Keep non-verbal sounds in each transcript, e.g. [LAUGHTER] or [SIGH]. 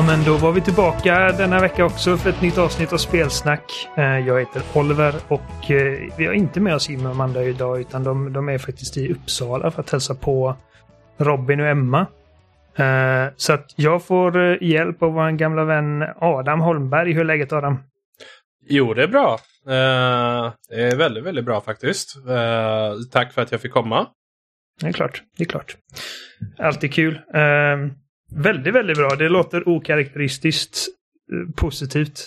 Ja, men då var vi tillbaka denna vecka också för ett nytt avsnitt av Spelsnack. Eh, Jag heter Oliver och eh, vi har inte med oss Jimmy och Amanda idag utan de, de är faktiskt i Uppsala för att hälsa på Robin och Emma. Eh, Så att jag får hjälp av vår gamla vän Adam Holmberg. Hur är läget Adam? Jo, det är bra. Det är väldigt, väldigt bra faktiskt. Tack för att jag fick komma. Det är klart, det är klart. Alltid kul. Väldigt, väldigt bra. Det låter okaraktäristiskt eh, positivt.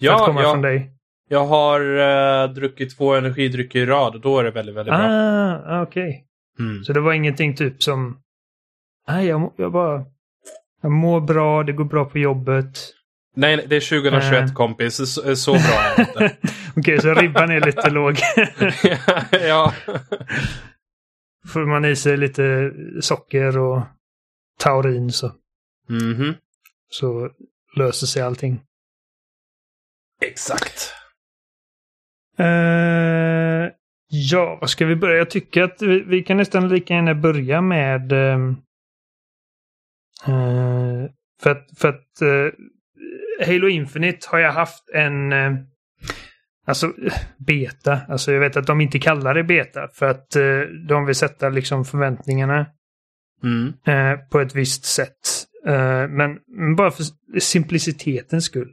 För att Ja, komma från jag, dig. jag har eh, druckit två energidrycker i rad och då är det väldigt, väldigt bra. Ah, okej. Mm. Så det var ingenting typ som... Nej, jag, jag bara... Jag mår bra, det går bra på jobbet. Nej, det är 2021 Eh. kompis. Så, så bra är det inte. [LAUGHS] Okej, så ribban är lite [LAUGHS] låg. ja. Får man i sig lite socker och taurin så, Mhm. så löser sig allting. Exakt. Eh, ja, vad ska vi börja? Jag tycker att vi, vi kan nästan lika gärna börja med... eh, för att, för att eh, Halo Infinite har jag haft en... alltså beta. Alltså jag vet att de inte kallar det beta för att de vill sätta liksom förväntningarna Mm. eh, på ett visst sätt. Eh, men, men bara för simplicitetens skull.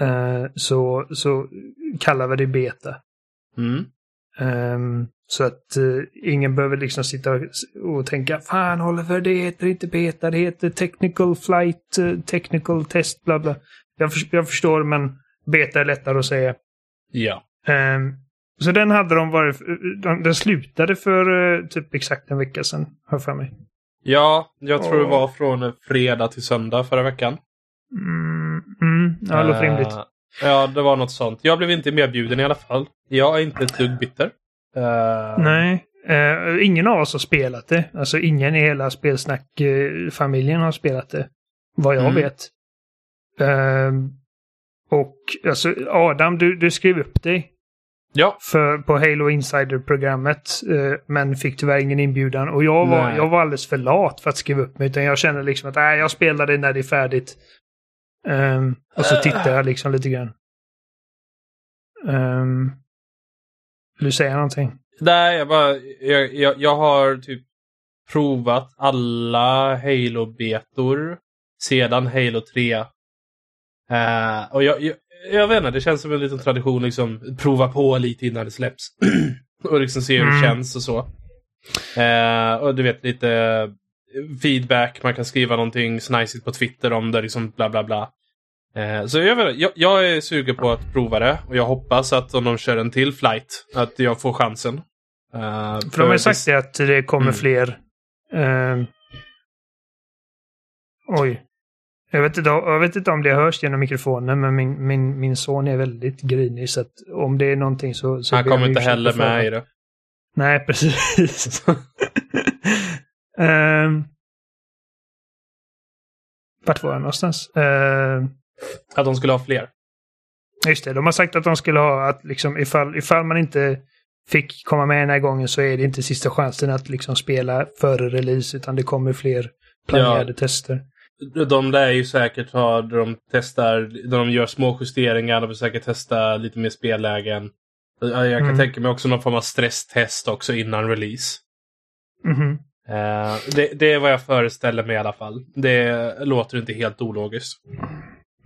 Eh, så, så kallar vi det beta. Mm. Ehm, så att eh, ingen behöver liksom sitta och, och tänka Fan Oliver, det heter inte beta, det heter technical flight, eh, technical test, bla bla. Jag, förs- jag förstår, men beta är lättare att säga. Ja. Ehm, så den hade de varit, de, den slutade för eh, typ exakt en vecka sedan, jag för mig. Ja, jag tror det Åh. var från fredag till söndag förra veckan. Mm, mm, ja, det låter Eh, rimligt. Ja, det var något sånt. Jag blev inte medbjuden i alla fall. Jag är inte ett dugg bitter. Eh, Nej, eh, ingen av oss har spelat det. Alltså ingen i hela spelsnack-familjen har spelat det. Vad jag Mm. vet. Och alltså Adam, du, du skrev upp dig Ja, för, på Halo Insider-programmet. eh, men fick tyvärr ingen inbjudan. Och jag var, Nej. jag var alldeles för lat för att skriva upp mig. Utan jag kände liksom att nej, jag spelar det när det är färdigt. Ehm, och så tittar jag liksom lite grann. Um, vill du säga någonting? Nej, jag, bara, jag, jag, jag har typ provat alla Halo-betor sedan Halo 3. Eh, och jag, jag, jag vet inte, det känns som en liten tradition liksom prova på lite innan det släpps. [CLEARS THROAT] och liksom se hur det Mm. känns och så. Eh, och du vet lite feedback, man kan skriva någonting snajsigt på Twitter om det, liksom bla bla bla. Eh, så jag, vet, jag, jag är sugen på att prova det och jag hoppas att om de kör en till flight, att jag får chansen. Eh, För de har ju sagt det att det kommer Mm. fler. ehm, oj. Jag vet, inte, jag vet inte om det hörs genom mikrofonen, men min, min, min son är väldigt grinig. Så om det är någonting så... så Han kommer om inte heller med i det. Nej, precis. um, [LAUGHS] vart var jag någonstans? Ehm, Att de skulle ha fler. Just det, de har sagt att de skulle ha att liksom ifall, ifall man inte fick komma med den här gången så är det inte sista chansen att liksom spela före release utan det kommer fler planerade tester. De lär ju säkert ha, där de testar, där de gör små justeringar, de vill säkert testa lite mer spellägen. Jag jag kan Mm. tänka mig också någon form av stresstest också innan release. Mhm. Eh, det, det är vad jag föreställer mig i alla fall. Det låter inte helt ologiskt.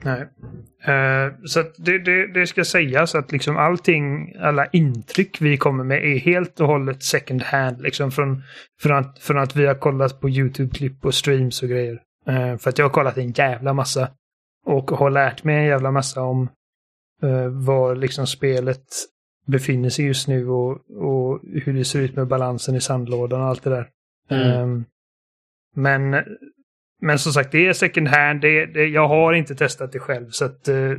Nej. Eh, så det, det, det ska sägas att liksom allting, alla intryck vi kommer med är helt och hållet second hand. Liksom från, från, att, från att vi har kollat på YouTube-klipp och streams och grejer. Eh, för att jag har kollat en jävla massa. Och har lärt mig en jävla massa om uh, var liksom spelet befinner sig just nu och, och hur det ser ut med balansen i sandlådan och allt det där. Mm. Ehm, men, men som sagt, det är second hand. Det, det, jag har inte testat det själv. Så att, eh,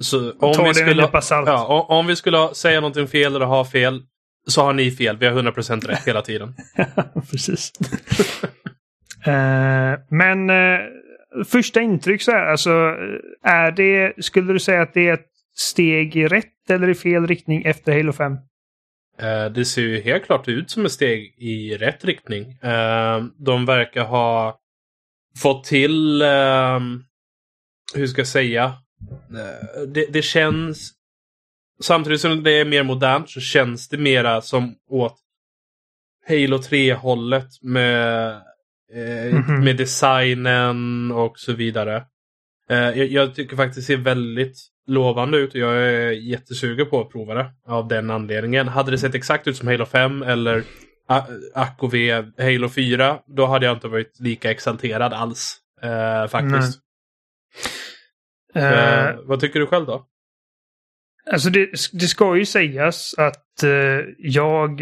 Så om ta vi en skulle, salt. ja, o- om vi skulle säga någonting fel eller ha fel så har ni fel. Vi har 100% rätt hela tiden. [LAUGHS] Precis. [LAUGHS] Eh, men eh, första intryck så här, alltså är det, skulle du säga att det är ett steg i rätt eller i fel riktning efter Halo 5? Eh, det ser ju helt klart ut som ett steg i rätt riktning. Eh, de verkar ha fått till, eh, hur ska jag säga, eh, det, det känns, samtidigt som det är mer modernt så känns det mera som åt Halo 3-hållet med, eh, mm -hmm. med designen och så vidare. Eh, jag, jag, tycker faktiskt det ser väldigt lovande ut och jag är jättesugen på att prova det av den anledningen. Hade det sett exakt ut som Halo 5 eller AKV Halo 4 då hade jag inte varit lika exalterad alls. Eh, faktiskt. Uh, vad tycker du själv då? Alltså det, det ska ju sägas att jag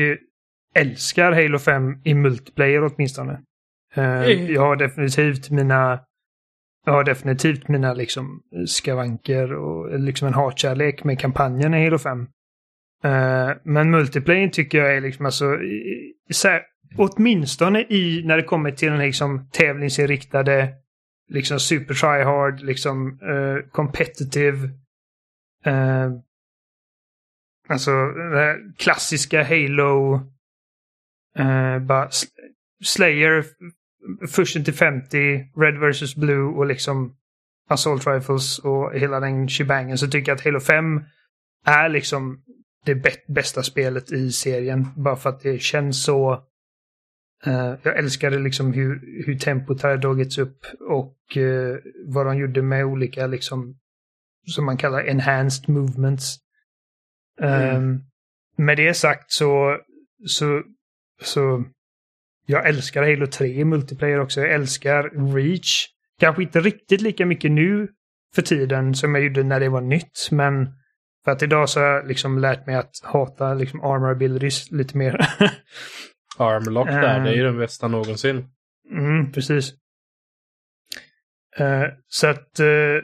älskar Halo 5 i multiplayer åtminstone. Uh, jag har definitivt mina jag har definitivt mina liksom skavanker och liksom en hatkärlek med kampanjen i Halo 5. Uh, men multiplayer tycker jag är liksom alltså, så här, åtminstone i när det kommer till den liksom tävlingsinriktade, liksom super try hard, liksom uh, competitive, uh, alltså klassiska Halo, bara Slayer först till 50, Red vs Blue och liksom Assault Rifles och hela den shebangen så tycker jag att Halo 5 är liksom det bästa spelet i serien. Bara för att det känns så... Uh, jag älskade liksom hur, hur tempot har dragits upp och uh, vad de gjorde med olika liksom som man kallar enhanced movements. Mm. Um, med det sagt så, så, så jag älskar Halo 3 i multiplayer också. Jag älskar Reach. Kanske inte riktigt lika mycket nu för tiden som jag gjorde när det var nytt, men för att idag så har jag liksom lärt mig att hata liksom armor abilities lite mer. [LAUGHS] Armlock där, uh, det är ju den bästa någonsin. Mm, precis. Uh, så att uh,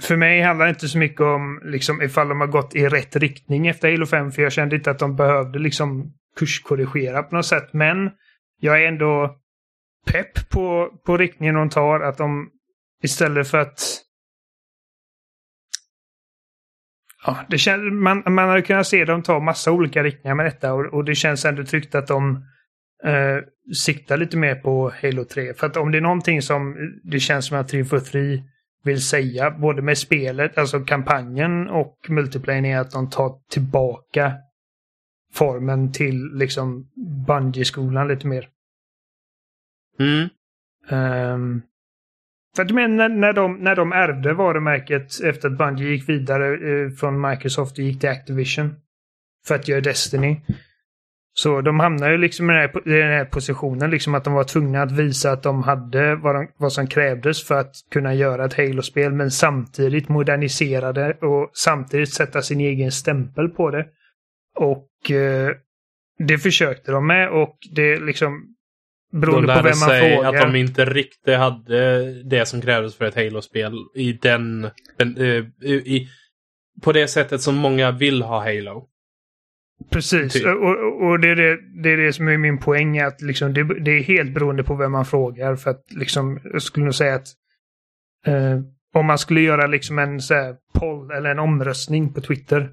för mig handlar det inte så mycket om liksom ifall de har gått i rätt riktning efter Halo 5, för jag kände inte att de behövde liksom kurskorrigera på något sätt. Men jag är ändå pepp på, på riktningen de tar. Att de istället för att... Ja, det känns, man, man hade kunnat se dem ta massa olika riktningar med detta och, och det känns ändå tryggt att de eh, siktar lite mer på Halo 3. För att om det är någonting som det känns som att 343 vill säga, både med spelet, alltså kampanjen och multiplayer, är att de tar tillbaka formen till liksom Bungie-skolan lite mer. Mm. Um, för att men när, när, de, när de ärvde varumärket efter att Bungie gick vidare eh, från Microsoft och gick till Activision för att göra Destiny. Så de hamnade ju liksom i den, här, i den här positionen, liksom att de var tvungna att visa att de hade vad, de, vad som krävdes för att kunna göra ett Halo-spel, men samtidigt modernisera det och samtidigt sätta sin egen stämpel på det. Och eh, det försökte de med och det liksom Beroende de på vem man sig frågar. att de inte riktigt hade det som krävdes för ett Halo-spel i den... den uh, i, på det sättet som många vill ha Halo. Precis, typ. och, och det, är det, det är det som är min poäng. Att liksom det, det, är helt beroende på vem man frågar. För att liksom, jag skulle nog säga att uh, om man skulle göra liksom en så här, poll eller en omröstning på Twitter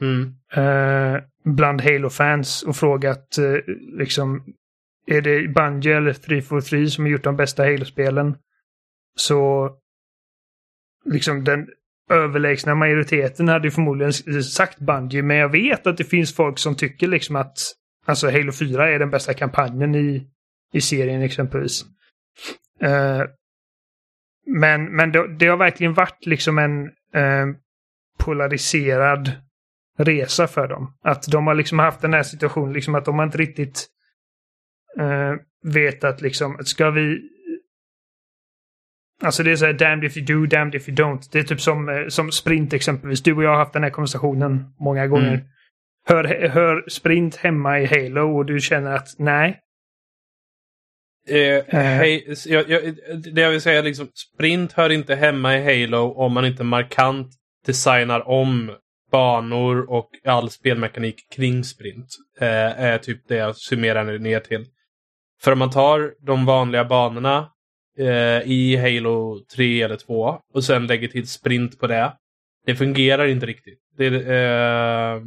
Mm. Eh, bland Halo-fans och frågat eh, liksom är det Bungie eller 343 som har gjort de bästa Halo-spelen? Så liksom den överlägsna majoriteten hade förmodligen sagt Bungie, men jag vet att det finns folk som tycker liksom att alltså Halo 4 är den bästa kampanjen i, i serien exempelvis. Uh, men men det, det, har verkligen varit liksom en uh, polariserad resa för dem. Att de har liksom haft den här situationen, liksom att de har inte riktigt uh, vetat liksom, ska vi... Alltså det är så här damned if you do, damned if you don't. Det är typ som, uh, som sprint exempelvis. Du och jag har haft den här konversationen många gånger. Mm. Hör, hör sprint hemma i Halo och du känner att nej. Eh, hej, jag, jag, det jag vill säga liksom, sprint hör inte hemma i Halo om man inte markant designar om banor och all spelmekanik kring sprint. Eh, är typ det jag summerar ner till. För om man tar de vanliga banorna eh, i Halo 3 eller 2 och sen lägger till sprint på det. Det fungerar inte riktigt. Det, eh,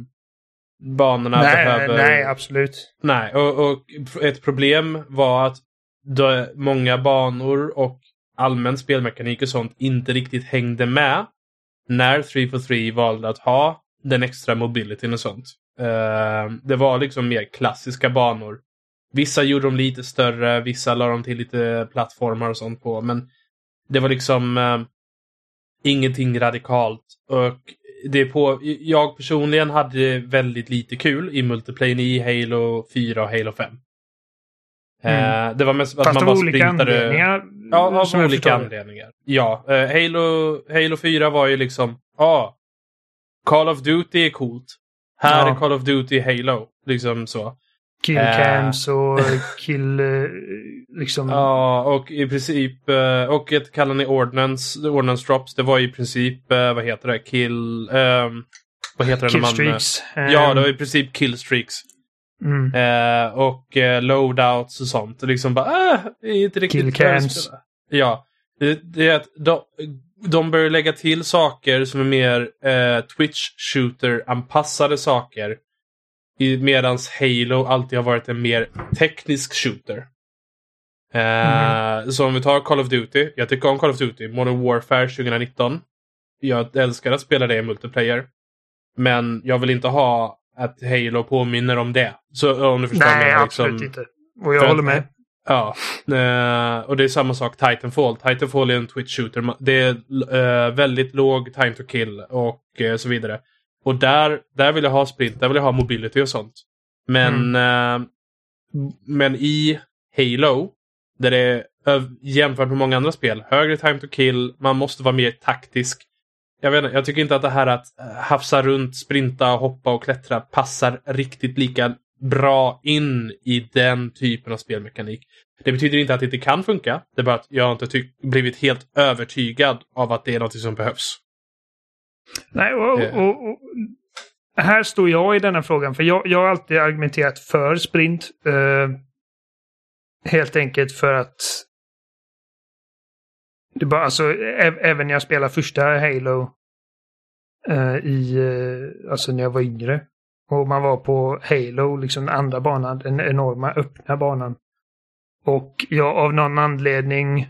banorna nej, behöver... Nej, absolut. Nej, och, och, ett problem var att många banor och allmän spelmekanik och sånt inte riktigt hängde med när 343 valde att ha den extra mobilityn och sånt. Ehm, det var liksom mer klassiska banor. Vissa gjorde dem lite större, vissa la de till lite plattformar och sånt på. Men det var liksom ehm, ingenting radikalt. Och det på, jag personligen hade väldigt lite kul i multiplayer i Halo 4 och Halo 5. Mm. Uh, det var mest att Fast man bara olika sprintade... anledningar. Ja, av olika anledningar. Ja, uh, Halo, Halo 4 var ju liksom, ja, ah, Call of Duty är coolt. Här Ja. är Call of Duty Halo. Liksom så. Killcams och kill... eh, Liksom... Ja, och i princip, eh, och ett kallar ni Ordnance, Ordnance Drops, det var i princip, eh, vad heter det, kill, ehm, vad heter det när man... Killstreaks. Ja, det var i princip killstreaks. Mm. Eh, och eh, loadouts och sånt. Och liksom bara, ah, det är inte riktigt Killcams. Ja. Det, det är att de, de börjar lägga till saker som är mer eh, Twitch shooter-anpassade saker. Medans Halo alltid har varit en mer teknisk shooter. Eh, Så om vi tar Call of Duty. Jag tycker om Call of Duty. Modern Warfare 2019. Jag älskar att spela det i multiplayer. Men jag vill inte ha att Halo påminner om det. Så om du förstår Nej, mig. absolut liksom- inte. Och jag håller med. Ja, eh, och det är samma sak Titanfall. Titanfall är en Twitch shooter. Det är eh, väldigt låg time to kill och eh, så vidare. Och där, där vill jag ha sprint, där vill jag ha mobility och sånt. Men, eh, men i Halo, där det är jämfört med många andra spel, högre time to kill, man måste vara mer taktisk. Jag, vet, inte, jag tycker inte att det här att eh, hafsa runt, sprinta, hoppa och klättra passar riktigt lika bra in i den typen av spelmekanik. Det betyder inte att det inte kan funka. Det är bara att jag inte blivit helt övertygad av att det är något som behövs. Nej, och, Eh. och, och, här står jag i denna frågan. För jag, jag har alltid argumenterat för sprint. Eh, helt enkelt för att det bara, alltså, även när jag spelade första Halo eh, i, eh, alltså när jag var yngre. Och man var på Halo, liksom den andra banan, den enorma öppna banan. Och jag av någon anledning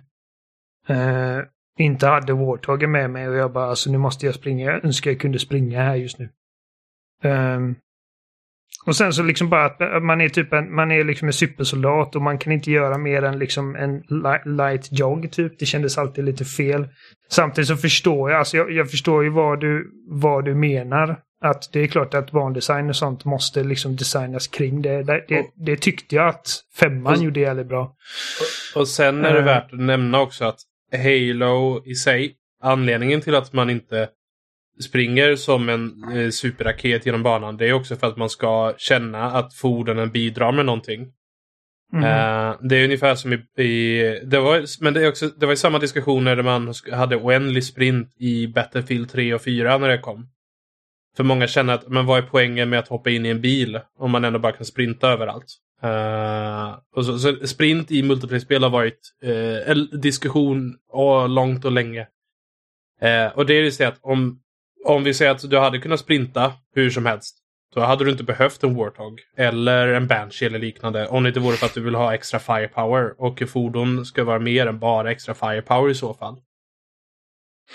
eh, inte hade Warthogen med mig och jag bara alltså nu måste jag springa. Jag önskar jag kunde springa här just nu. Um, och sen så liksom bara att man är typ en, man är liksom en supersoldat och man kan inte göra mer än liksom en li- light jog typ. Det kändes alltid lite fel. Samtidigt så förstår jag, alltså jag, jag förstår ju vad du, vad du menar. Att det är klart att bandesign och sånt måste liksom designas kring det. Det, det, det tyckte jag att femman Och- gjorde jävligt bra. Och sen är det Eh. värt att nämna också att Halo i sig, anledningen till att man inte springer som en eh, superraket genom banan, det är också för att man ska känna att fordonen bidrar med någonting. Mm. Eh, det är ungefär som i... i det var, men det, är också, det var i samma diskussioner där man hade oändlig sprint i Battlefield 3 och 4 när det kom. För många känner att, men vad är poängen med att hoppa in i en bil om man ändå bara kan sprinta överallt? Eh, och så, så sprint i multiplayer-spel har varit en diskussion och långt och länge. Eh, och det är ju så att om, om vi säger att du hade kunnat sprinta hur som helst. Då hade du inte behövt en Warthog eller en Banshee eller liknande. Om det inte vore för att du vill ha extra firepower. Och fordon ska vara mer än bara extra firepower i så fall.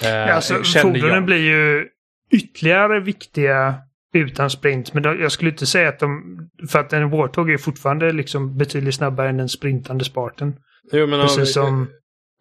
Eh, alltså, fordonen jag. blir ju ytterligare viktiga utan sprint. Men jag skulle inte säga att de... För att en Warthog är fortfarande liksom betydligt snabbare än den sprintande Spartan. Jo, men om, Precis som...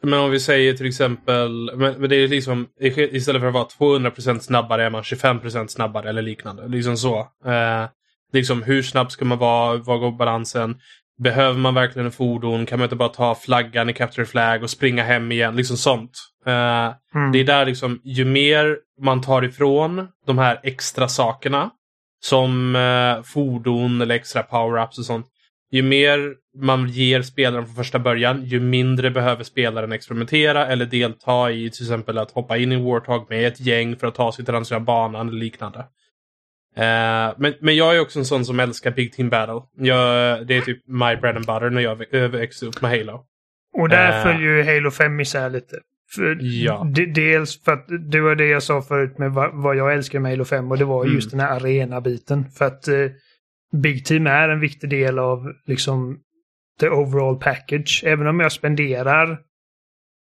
men om vi säger till exempel, men, men det är liksom istället för att vara 200% snabbare är man 25% snabbare eller liknande. Liksom så. Eh, liksom hur snabb ska man vara? Vad går balansen? Behöver man verkligen en fordon? Kan man inte bara ta flaggan i Capture Flag och springa hem igen? Liksom sånt. Eh, Mm. Det är där liksom, ju mer man tar ifrån de här extra sakerna, som eh, fordon eller extra power-ups och sånt, ju mer man ger spelaren från första början, ju mindre behöver spelaren experimentera eller delta i till exempel att hoppa in i Warthog med ett gäng för att ta sig till andra sidan banan eller liknande. Eh, men, men jag är också en sån som älskar Big Team Battle. Jag, det är typ my bread and butter när jag vä- växte upp med Halo. Och där Eh. följer ju Halo 5 isär lite. För Ja. de- Dels för att det var det jag sa förut med vad, vad jag älskar med Halo 5 och det var Mm. just den här arena-biten. För att eh, Big Team är en viktig del av liksom the overall package. Även om jag spenderar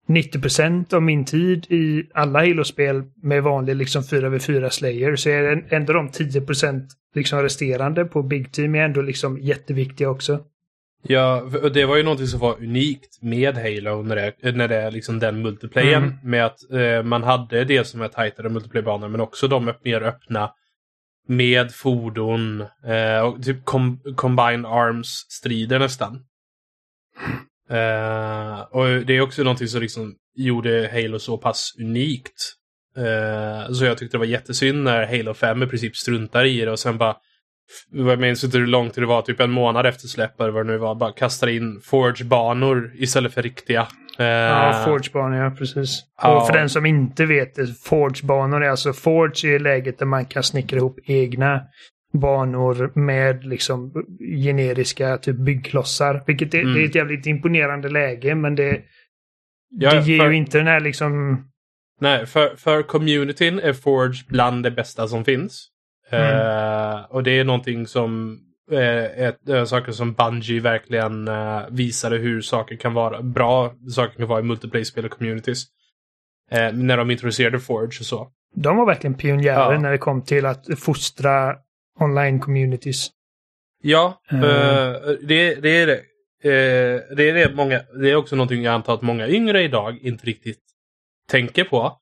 90% av min tid i alla Halo-spel med vanlig liksom 4v4 Slayer så är ändå de 10% liksom resterande på Big Team är ändå liksom jätteviktiga också. Ja, och det var ju någonting som var unikt med Halo när det, när det är liksom den multiplayern. Mm. Med att eh, man hade det som är tajtare multiplaybanor men också de mer öppna med fordon eh, och typ com combined arms-strider nästan. Eh, och det är också någonting som liksom gjorde Halo så pass unikt. Eh, så jag tyckte det var jättesynd när Halo 5 i princip struntar i det och sen bara jag minns inte hur långt det var, typ en månad efter släpp eller vad det nu var, bara kastar in Forge-banor istället för riktiga. Uh, ja, Forge-banor, ja precis. Ja. Och för den som inte vet det, Forge-banor är alltså Forge är läget där man kan snickra ihop egna banor med liksom generiska typ byggklossar. Vilket är, mm. det är ett jävligt imponerande läge men det, ja, det ger för, ju inte den här liksom... Nej, för, för communityn är Forge bland det bästa som finns. Mm. Uh, och det är någonting som uh, är, är saker som Bungie verkligen uh, visade hur saker kan vara bra saker kan vara i multiplayer-spel och communities. när de introducerade Forge och så. De var verkligen pionjärer ja. när det kom till att fostra online communities. Ja, det, det, är det. Det är det många, det är också någonting jag antar att många yngre idag inte riktigt tänker på.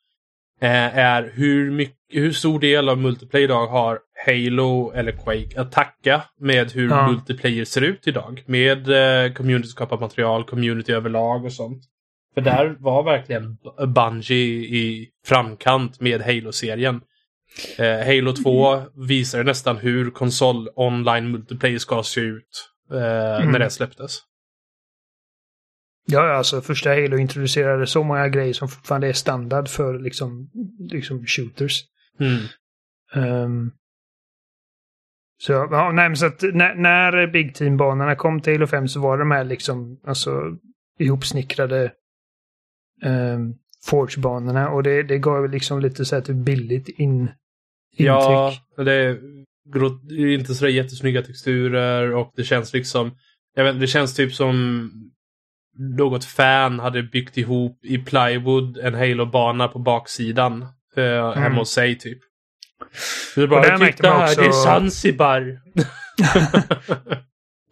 Är hur, mycket, hur stor del av multiplayer idag har Halo eller Quake att tacka med hur ja. multiplayer ser ut idag. Med uh, community-skapat material, community överlag och sånt. För där var verkligen Bungie i framkant med Halo-serien. Eh, Halo 2 visade nästan hur konsol online multiplayer ska se ut eh, mm. när det släpptes. Ja, alltså första Halo introducerade så många grejer som fortfarande är standard för liksom, liksom shooters. Mm. Um, så, ja, nej, men så att när, när Big Team-banorna kom till Halo 5 så var de här liksom, alltså ihopsnickrade um, Forge-banorna och det, det gav liksom lite så här typ billigt in, intryck. Ja, det är, inte så jättesnygga texturer och det känns liksom... Jag vet, det känns typ som något fan hade byggt ihop i plywood en Halo-bana på baksidan. Eh, mm. Hemma hos sig typ. Det bara, titta här, också... det är Zanzibar!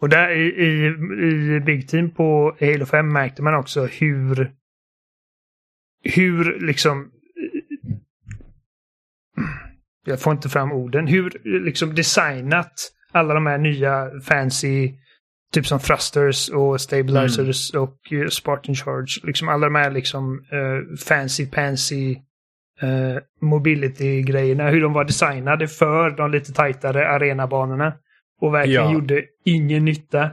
[LAUGHS] och där i, i, i Big Team på Halo 5 märkte man också hur hur liksom jag får inte fram orden, hur liksom designat alla de här nya fancy, typ som thrusters och stabilizers mm. och uh, Spartan Charge, liksom alla de här liksom uh, fancy pansy uh, mobility-grejerna, hur de var designade för de lite tajtare arenabanorna. Och verkligen ja. gjorde ingen nytta.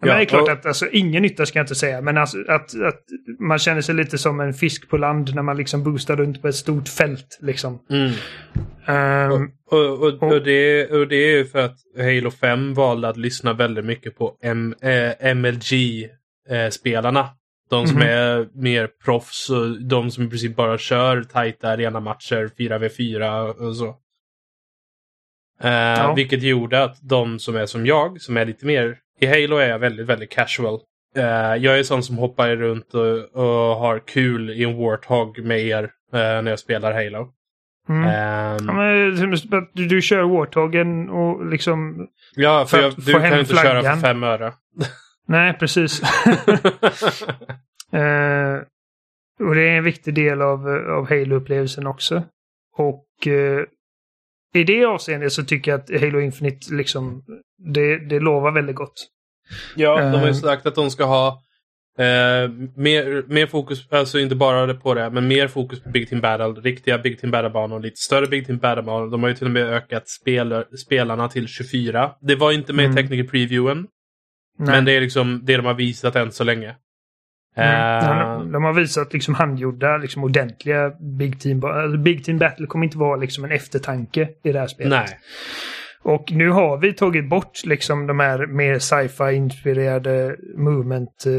Ja, men det är klart och... att alltså, ingen nytta ska jag inte säga, men alltså, att, att man känner sig lite som en fisk på land när man liksom boostar runt på ett stort fält. Liksom. Mm. Um, och, och, och, det, och det är för att Halo 5 valde att lyssna väldigt mycket på M, äh, MLG-spelarna. De som mm -hmm. är mer proffs och de som i princip bara kör tajta arena matcher 4v4 och så. Uh, ja. Vilket gjorde att de som är som jag, som är lite mer i Halo är jag väldigt, väldigt casual. Uh, jag är sån som hoppar runt och, och, har kul i en Warthog med er uh, när jag spelar Halo. Mm. Um, ja, men, du, du kör Warthogen och liksom... Ja, för, för jag, du kan ju inte flaggan. köra för fem öre. Nej, precis. uh, [LAUGHS] och det är en viktig del av, av Halo-upplevelsen också. Och uh, i det avseendet så tycker jag att Halo Infinite liksom, det, det lovar väldigt gott. Ja, de har ju sagt att de ska ha Eh, mer, mer fokus, alltså inte bara på det, men mer fokus på Big Team Battle. Riktiga Big Team Battle-banor, lite större Big Team Battle-banor. De har ju till och med ökat spel, spelarna till 24. Det var inte med mm. i Technical Previewen. Nej. Men det är liksom det de har visat än så länge. Mm. Uh, de har visat liksom handgjorda, liksom ordentliga Big Team. Alltså Big Team Battle kommer inte vara liksom en eftertanke i det här spelet. Nej. Och nu har vi tagit bort liksom de här mer sci-fi inspirerade movement eh,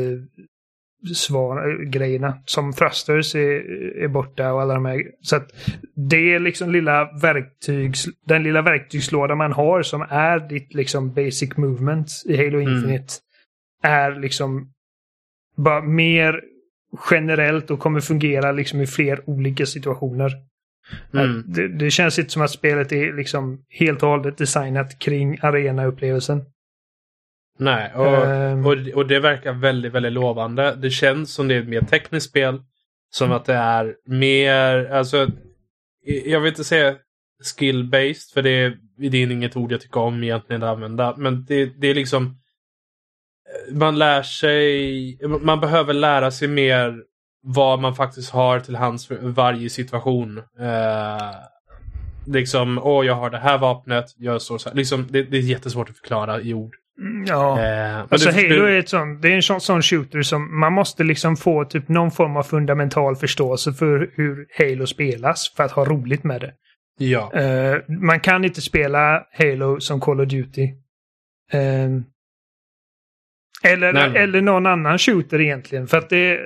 svar, grejerna. Som thrusters är, är borta och alla de här. Så att det är liksom lilla verktygs, den lilla verktygslåda man har som är ditt liksom basic movement i Halo mm. Infinite. är liksom bara mer generellt och kommer fungera liksom i fler olika situationer. Mm. Det, det, känns inte som att spelet är liksom helt och hållet designat kring arenaupplevelsen. Nej, och, um, och, och, det verkar väldigt, väldigt lovande. Det känns som det är ett mer tekniskt spel. Som att det är mer, alltså, jag vill inte säga skill-based, för det, det är inget ord jag tycker om egentligen att använda. Men det, det är liksom, man lär sig, man behöver lära sig mer vad man faktiskt har till hands för varje situation. Eh, liksom, åh jag har det här vapnet, jag står så här. Liksom, det, det är jättesvårt att förklara i ord. Mm, ja, eh, alltså du, Halo är ett sånt, det är en sån, sån, shooter som man måste liksom få typ någon form av fundamental förståelse för hur Halo spelas för att ha roligt med det. Ja. Uh, man kan inte spela Halo som Call of Duty. Uh, eller, eller någon annan shooter egentligen. För att det...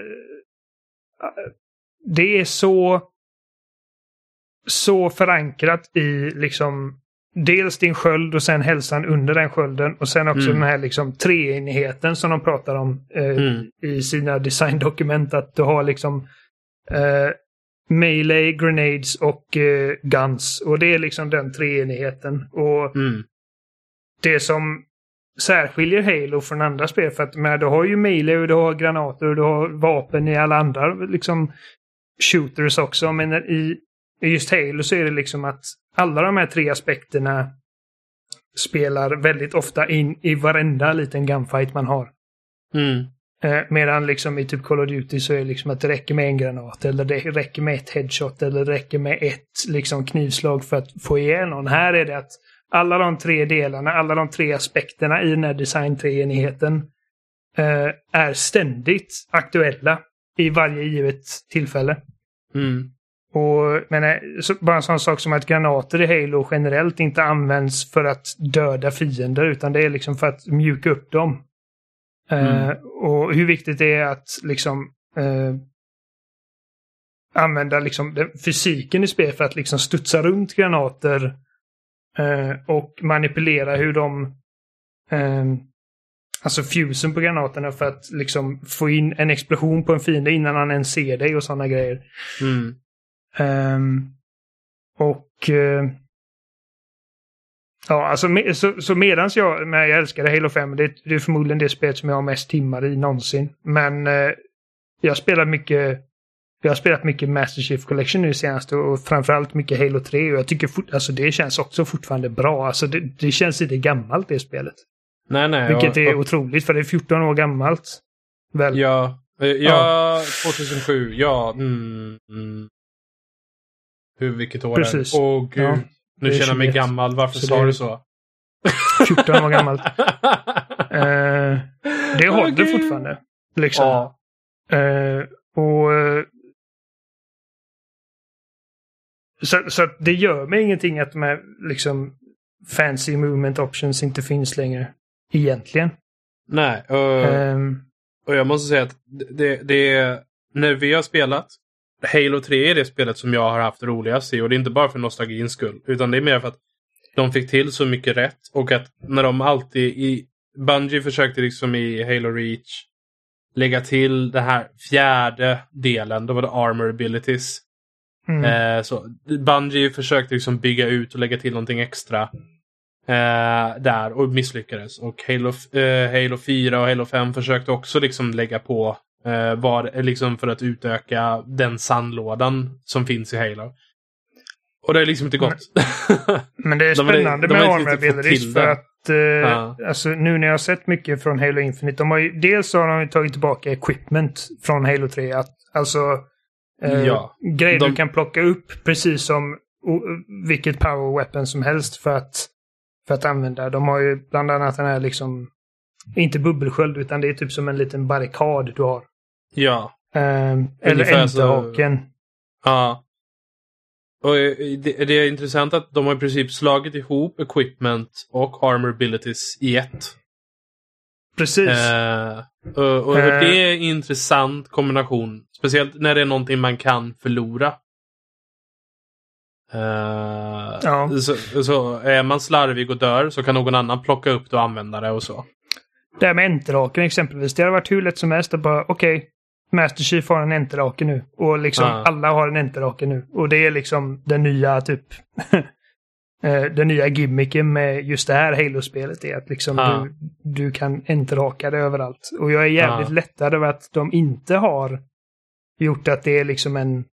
Det är så... Så förankrat i liksom dels din sköld och sen hälsan under den skölden och sen också mm. den här liksom treenigheten som de pratar om eh, mm. i sina designdokument. Att du har liksom eh, melee, grenades och eh, guns. Och det är liksom den treenigheten. Och mm. det som särskiljer Halo från andra spel för att med, du har ju melee och du har granater och du har vapen i alla andra liksom shooters också. Men i, i just Halo så är det liksom att alla de här tre aspekterna spelar väldigt ofta in i varenda liten gunfight man har. Mm. Eh, medan liksom i typ Call of Duty så är det liksom att det räcker med en granat eller det räcker med ett headshot eller det räcker med ett liksom knivslag för att få ihjäl någon. Här är det att alla de tre delarna, alla de tre aspekterna i den här design-treenigheten eh, är ständigt aktuella i varje givet tillfälle. Mm. Och men, så, bara en sån sak som att granater i Halo generellt inte används för att döda fiender utan det är liksom för att mjuka upp dem. Eh, mm. Uh, och hur viktigt det är att liksom uh, använda liksom fysiken i spel för att liksom studsa runt granater uh, och manipulera hur de Alltså fusen på granaterna för att liksom få in en explosion på en fiende innan han ens ser dig och sådana grejer. Mm. Um, och uh, Ja, alltså så, så medans jag, men jag älskade Halo 5, det, det är förmodligen det spel som jag har mest timmar i någonsin. Men uh, jag spelar mycket jag har spelat mycket Master Chief Collection nu senast och framförallt mycket Halo 3 och jag tycker fort, alltså det känns också fortfarande bra. Alltså det, det känns inte gammalt det spelet. Nej, nej. Vilket och, är otroligt för det är 14 år gammalt. Väl? Ja, ja, ja. 2007, ja. Mm, mm. Hur, vilket år Precis. är det? Åh gud. Ja, nu känner jag mig gammal. Varför så sa du så? 14 år gammalt. uh, [LAUGHS] det håller gud. fortfarande. Liksom. Ja. Uh, och... Uh, så, så det gör mig ingenting att de här liksom fancy movement options inte finns längre. Egentligen. Nej. Och, um, och jag måste säga att det, det är när vi har spelat Halo 3 är det spelet som jag har haft roligast i och det är inte bara för nostalgins skull. Utan det är mer för att de fick till så mycket rätt och att när de alltid i Bungie försökte liksom i Halo Reach lägga till den här fjärde delen. Då var det armor abilities. Mm. Eh, så Bungie försökte liksom bygga ut och lägga till någonting extra. Eh, där och misslyckades. Och Halo, eh, Halo 4 och Halo 5 försökte också liksom lägga på var liksom för att utöka den sandlådan som finns i Halo. Och det har liksom inte gått. Men, [LAUGHS] men det är spännande de, de med Armor Abilities för att eh, ja. alltså, nu när jag har sett mycket från Halo Infinite. De har ju, dels har de tagit tillbaka equipment från Halo 3. Att, alltså eh, ja. grejer de... du kan plocka upp precis som o, vilket power weapon som helst för att, för att använda. De har ju bland annat den här liksom inte bubbelsköld utan det är typ som en liten barrikad du har. Ja. Um, eller enterhaken. Ja. Och eh, det, det, är intressant att de har i princip slagit ihop equipment och armor abilities i ett. Precis. Uh, och, och uh, det är en intressant kombination. Speciellt när det är någonting man kan förlora. Uh, ja. så, så är man slarvig och dör så kan någon annan plocka upp det och använda det och så. det här med enterhaken exempelvis. Det hade varit hur lätt som helst att bara okej, okay, Master Chief har en enterhake nu. Och liksom Ja. alla har en enterhake nu. Och det är liksom den nya typ [LAUGHS] eh, den nya gimmicken med just det här Halo-spelet är att liksom Ja. du, du kan enterhaka det överallt. Och jag är jävligt Ja. lättad över att de inte har gjort att det är liksom en,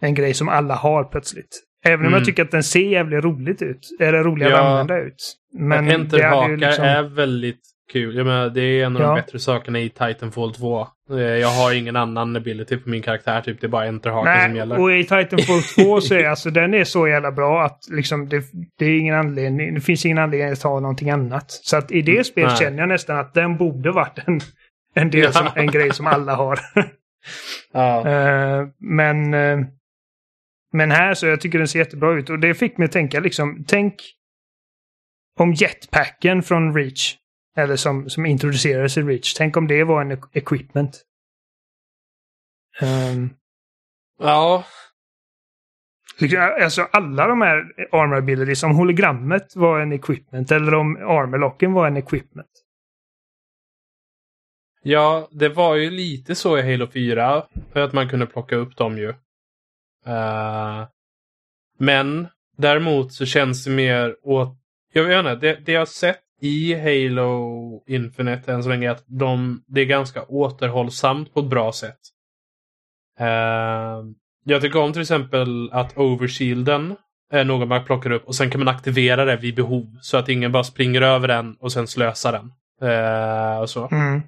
en grej som alla har plötsligt. Även om Mm. jag tycker att den ser jävligt roligt ut. Eller rolig att Ja. använda ut. Men Enterhakar liksom- är väldigt kul. Jag menar, det är en av Ja. de bättre sakerna i Titanfall 2. Eh, Jag har ingen annan ability på min karaktär. Typ, det är bara enterhaken som gäller. och i Titanfall 2 [LAUGHS] så är alltså den är så jävla bra att liksom det, det är ingen anledning, det finns ingen anledning att ta någonting annat. Så att i det spelet Nej. känner jag nästan att den borde varit en, en, del som, en grej som alla har. [LAUGHS] Ja. Eh, men, eh, men här så jag tycker den ser jättebra ut och det fick mig att tänka liksom, tänk om jetpacken från Reach, eller som, som introducerades i Reach, tänk om det var en e- equipment. Um, ja. Liksom, Alltså alla de här armor abilities, om hologrammet var en equipment eller om armorlocken var en equipment. Ja, det var ju lite så i Halo 4. För att man kunde plocka upp dem ju. Eh, men däremot så känns det mer åt... Jag vet inte, det, det jag har sett i Halo Infinite än så länge att de, det är ganska återhållsamt på ett bra sätt. Eh, jag tycker om till exempel att overshielden är något man plockar upp och sen kan man aktivera det vid behov. Så att ingen bara springer över den och sen slösar den. Eh, och så. Mm.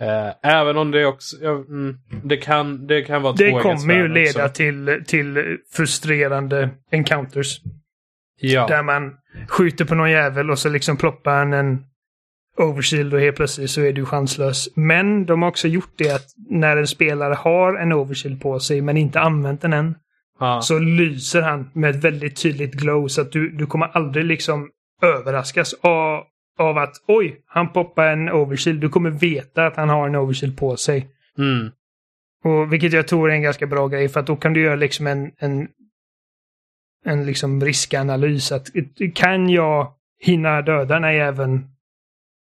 Eh, även om det också... Ja, mm, det, kan, det kan vara Det kommer ju leda också. till, till frustrerande encounters. Ja. Där man skjuter på någon jävel och så liksom ploppar han en overshield och helt plötsligt så är du chanslös. Men de har också gjort det att när en spelare har en overshield på sig men inte använt den än ja. så lyser han med ett väldigt tydligt glow så att du, du kommer aldrig liksom överraskas av, av att oj, han poppar en overshield. Du kommer veta att han har en overshield på sig. Mm. Och vilket jag tror är en ganska bra grej för att då kan du göra liksom en, en, en liksom riskanalys. Att, kan jag hinna döda den här jäveln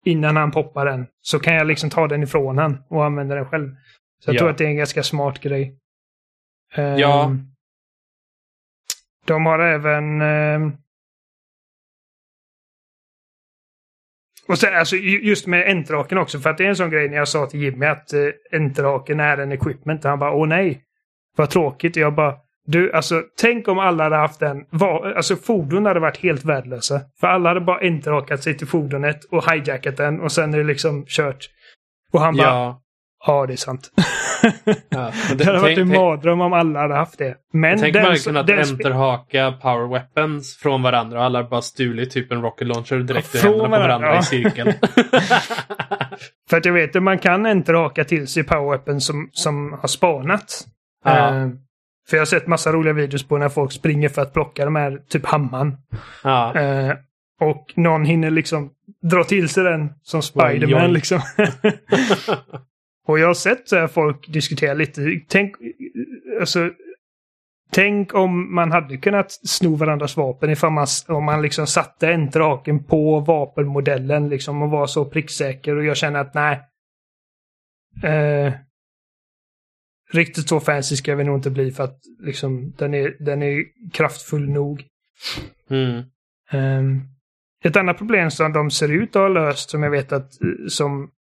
innan han poppar den så kan jag liksom ta den ifrån han och använda den själv. Så jag Ja. tror att det är en ganska smart grej. Ehm, Ja. De har även... ehm, och sen, alltså, ju- just med entraken också, för att det är en sån grej när jag sa till Jimmy att uh, entraken är en equipment. Han bara, åh nej, vad tråkigt. Jag bara, du, alltså tänk om alla hade haft. Var, alltså fordon hade varit helt värdelösa. För alla hade bara entrakat sig till fordonet och hijackat den och sen är det liksom kört. Och han bara, ja, Ja. det är sant. [LAUGHS] ja. Men det hade varit en mardröm om alla hade haft det. Men tänk den, man hade kunnat enterhaka power weapons från varandra och alla hade bara stulit typ en rocket launcher direkt Ja, i händerna på varandra varandra, i cirkel. [LAUGHS] [LAUGHS] För att jag vet att man kan inte raka till sig power weapon som, som har spanat. Ja. Eh, för jag har sett massa roliga videos på när folk springer för att plocka de här, typ hammaren. ja. Eh, och någon hinner liksom dra till sig den som Spiderman liksom. [LAUGHS] och jag har sett så här folk diskutera lite. Tänk, alltså, tänk om man hade kunnat sno varandras vapen ifall man, om man liksom satte en draken på vapenmodellen liksom och var så pricksäker och jag känner att nej. Eh, riktigt så fancy ska vi nog inte bli för att liksom den är, den är kraftfull nog. Mm. Ehm, ett annat problem som de ser ut att ha löst som jag vet att som,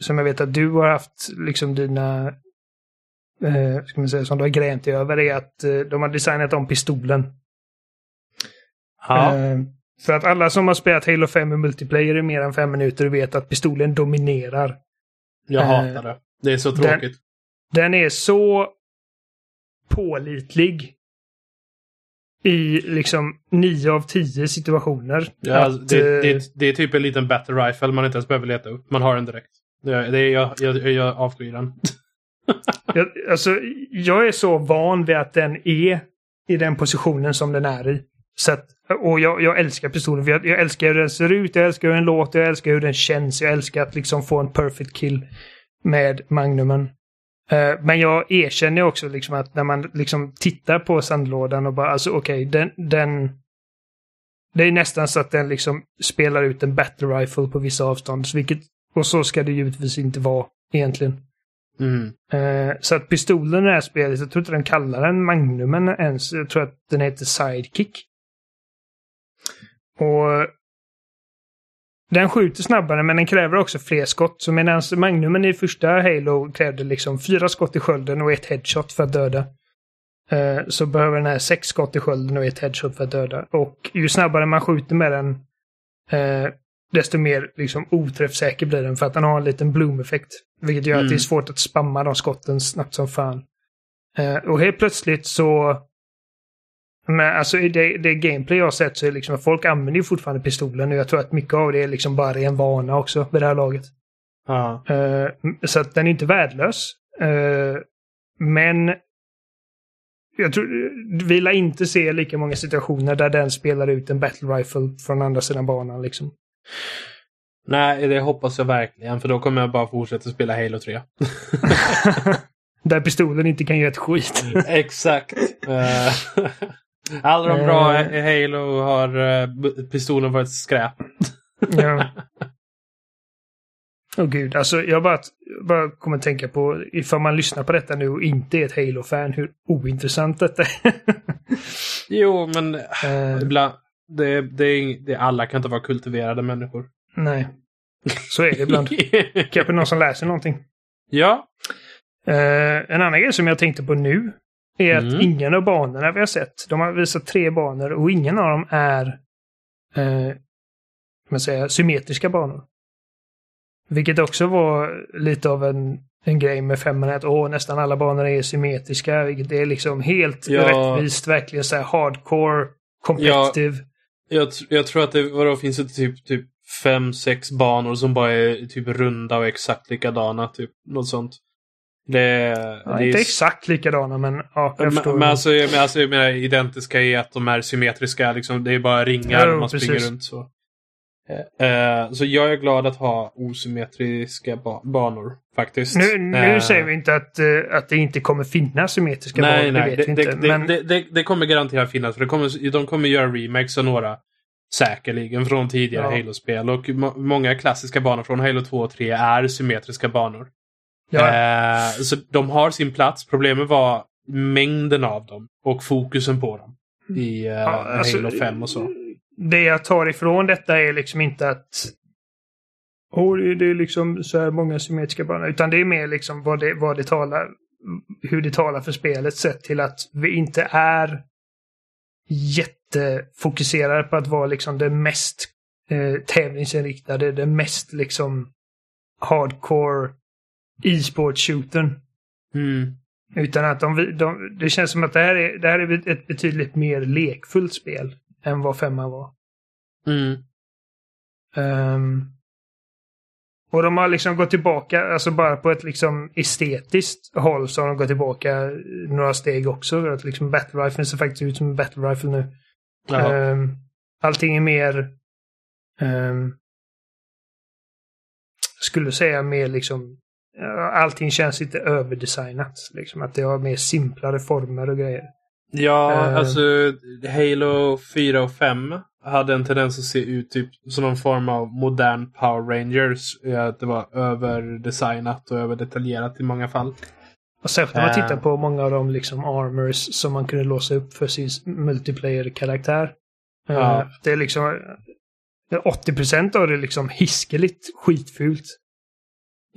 som jag vet att du har haft liksom dina eh, ska man säga, som du har gränt dig över är att eh, de har designat om pistolen. Ja. Ehm, för att alla som har spelat Halo 5 i multiplayer i mer än fem minuter vet att pistolen dominerar. Jag eh, hatar det. Det är så tråkigt. Den är så pålitlig i liksom nio av tio situationer. Ja, att, alltså, det, eh, det, det är typ en liten battle rifle man inte ens behöver leta upp. Man har den direkt. Det, det, är- jag, jag, jag avskyr den. [LAUGHS] Jag, alltså, jag är så van vid att den är i den positionen som den är i. Så att, och jag, jag älskar pistolen. Jag, jag älskar hur den ser ut, jag älskar hur den låter, jag älskar hur den känns. Jag älskar att liksom få en perfect kill med Magnumen. Eh, men jag erkänner också liksom att när man liksom tittar på sandlådan och bara alltså okej, den, den... det är nästan så att den liksom spelar ut en battle rifle på vissa avstånd. Vilket, och så ska det givetvis inte vara egentligen. Mm. Eh, så att pistolen i det här spelet, jag tror inte den kallar den Magnumen ens. Jag tror att den heter Sidekick. Och den skjuter snabbare men den kräver också fler skott. Så medan Magnumen i första Halo krävde liksom fyra skott i skölden och ett headshot för att döda. Eh, så behöver den här sex skott i skölden och ett headshot för att döda. Och ju snabbare man skjuter med den eh, desto mer liksom, oträffsäker blir den för att den har en liten bloom-effekt. Vilket gör mm. att det är svårt att spamma de skotten snabbt som fan. Eh, och helt plötsligt så... Men alltså det, det gameplay jag har sett så är liksom folk använder ju fortfarande pistolen och jag tror att mycket av det är liksom bara ren vana också vid det här laget. Ja. Uh, så att den är inte värdelös. Uh, men jag tror, vi lär inte se lika många situationer där den spelar ut en battle rifle från andra sidan banan liksom. Nej, det hoppas jag verkligen för då kommer jag bara fortsätta spela Halo 3. [LAUGHS] [LAUGHS] där pistolen inte kan göra ett skit. Exakt. [LAUGHS] Alla de bra i Halo har uh, pistolen varit skräp. ja. [LAUGHS] Åh oh, gud, alltså jag bara, bara kommer att tänka på ifall man lyssnar på detta nu och inte är ett Halo-fan, hur ointressant detta är. [LAUGHS] jo, men uh, ibland, det, det, det, alla kan inte vara kultiverade människor. Nej, så är det ibland. [LAUGHS] Kanske någon som läser någonting. Ja. Uh, en annan grej som jag tänkte på nu är att mm. ingen av banorna vi har sett, de har visat tre banor och ingen av dem är uh, man säga, symmetriska banor. Vilket också var lite av en, en grej med femman att åh, nästan alla banor är symmetriska. Vilket är liksom helt ja. rättvist, verkligen så här hardcore, competitive. Ja, jag, jag tror att det vadå, finns det typ, typ fem, sex banor som bara är typ runda och exakt likadana. Typ något sånt. Det, ja, det inte är... exakt likadana men ja, jag. Men, men, alltså, men alltså, jag menar identiska i att de är symmetriska. Liksom, det är bara ringar jo, man precis. springer runt så. Uh, så jag är glad att ha osymmetriska ba banor faktiskt. Nu, nu uh, säger vi inte att, uh, att det inte kommer finnas symmetriska nej, banor. Nej, det, det, det, men... det, det, kommer garanterat finnas. För det kommer, de kommer göra remakes av några säkerligen från tidigare ja. Halo-spel. Och må många klassiska banor från Halo 2 och 3 är symmetriska banor. Ja. så de har sin plats. Problemet var mängden av dem och fokusen på dem i ja, alltså, Halo 5 och så det jag tar ifrån detta är liksom inte att oh, det är liksom så här många symmetriska banor. Utan det är mer liksom vad det, vad det talar, hur det talar för spelet sett till att vi inte är jättefokuserade på att vara liksom det mest eh, tävlingsinriktade, det mest liksom hardcore e-sport-shootern. Mm. Utan att de, de, det känns som att det här är, det här är ett betydligt mer lekfullt spel än vad femman var. Mm. Um, och de har liksom gått tillbaka, alltså bara på ett liksom estetiskt håll så har de gått tillbaka några steg också. Att liksom Battle Rifle ser faktiskt ut som en Battle Rifle nu. Um, allting är mer um, skulle säga mer liksom allting känns lite överdesignat. Liksom att det har mer simplare former och grejer. Ja, uh, alltså Halo 4 och 5 hade en tendens att se ut typ som någon form av modern Power Rangers. Att det var överdesignat och överdetaljerat i många fall. Och särskilt när man tittar eh. på många av de liksom armors som man kunde låsa upp för sin multiplayer-karaktär. Eh, ja. Det är liksom 80% av det är liksom hiskeligt skitfult.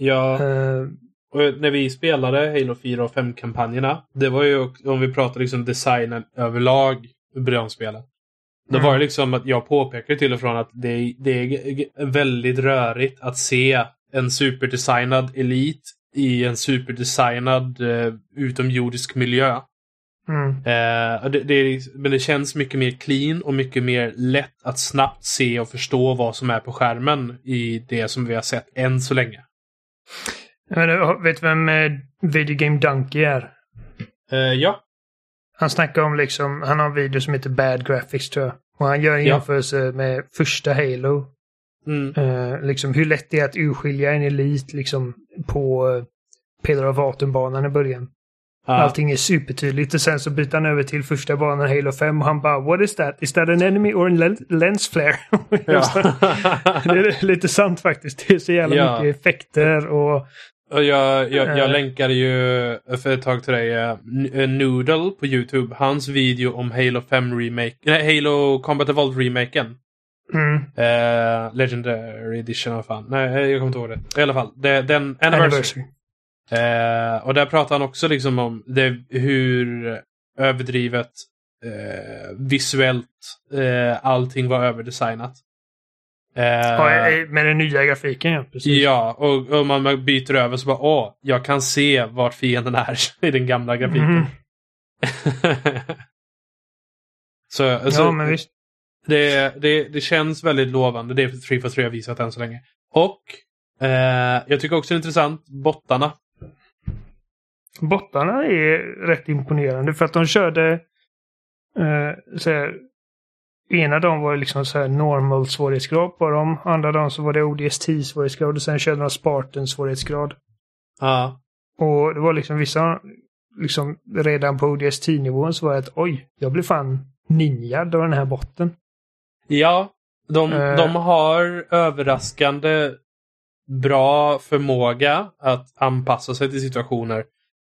Ja. Uh, och när vi spelade Halo 4 och 5-kampanjerna. Det var ju, om vi pratar liksom designen överlag i början spelet. Då mm. var det liksom att jag påpekade till och från att det är, det är väldigt rörigt att se en superdesignad elit i en superdesignad uh, utomjordisk miljö. Mm. Uh, det, det men det känns mycket mer clean och mycket mer lätt att snabbt se och förstå vad som är på skärmen i det som vi har sett än så länge. Men, vet du vem uh, Video Game Donkey är? Uh, ja. Han snackar om liksom, han har en video som heter Bad Graphics tror jag. Och han gör en ja. jämförelse med första Halo. Mm. Uh, liksom hur lätt det är att urskilja en elit liksom på uh, Pillar of Atom-banan i början. Ja. Allting är supertydligt och sen så byter han över till första banan Halo 5 och han bara What is that? Is that an enemy or a lens flare? [LAUGHS] Det är lite sant faktiskt. Det är så jävla ja. mycket effekter och... och jag, jag, jag äh... länkade ju för ett tag till dig uh, Noodle på YouTube. Hans video om Halo 5 remake, nej Halo Combat Evolved remaken. Mm. Uh, Legendary edition av fan. Nej, jag kommer inte ihåg det. I alla fall, det, den Anniversary. anniversary. Eh, och där pratar han också liksom om det, hur överdrivet eh, visuellt eh, allting var överdesignat. Eh, ja, med den nya grafiken ja. Precis. Ja, och, och man byter över så bara åh, jag kan se vart fienden är [LAUGHS] i den gamla grafiken. Mm. [LAUGHS] så, alltså, ja, men visst. Det, det, det känns väldigt lovande, det 343 har visat än så länge. Och eh, jag tycker också det är intressant, bottarna Bottarna är rätt imponerande för att de körde eh, så här, Ena dagen var det liksom så här normal svårighetsgrad på dem. Andra dagen så var det ODST svårighetsgrad och sen körde de Spartan svårighetsgrad. Ja. Och det var liksom vissa, liksom redan på ODST-nivån så var det att oj, jag blev fan ninjad av den här botten. Ja, de, uh, de har överraskande bra förmåga att anpassa sig till situationer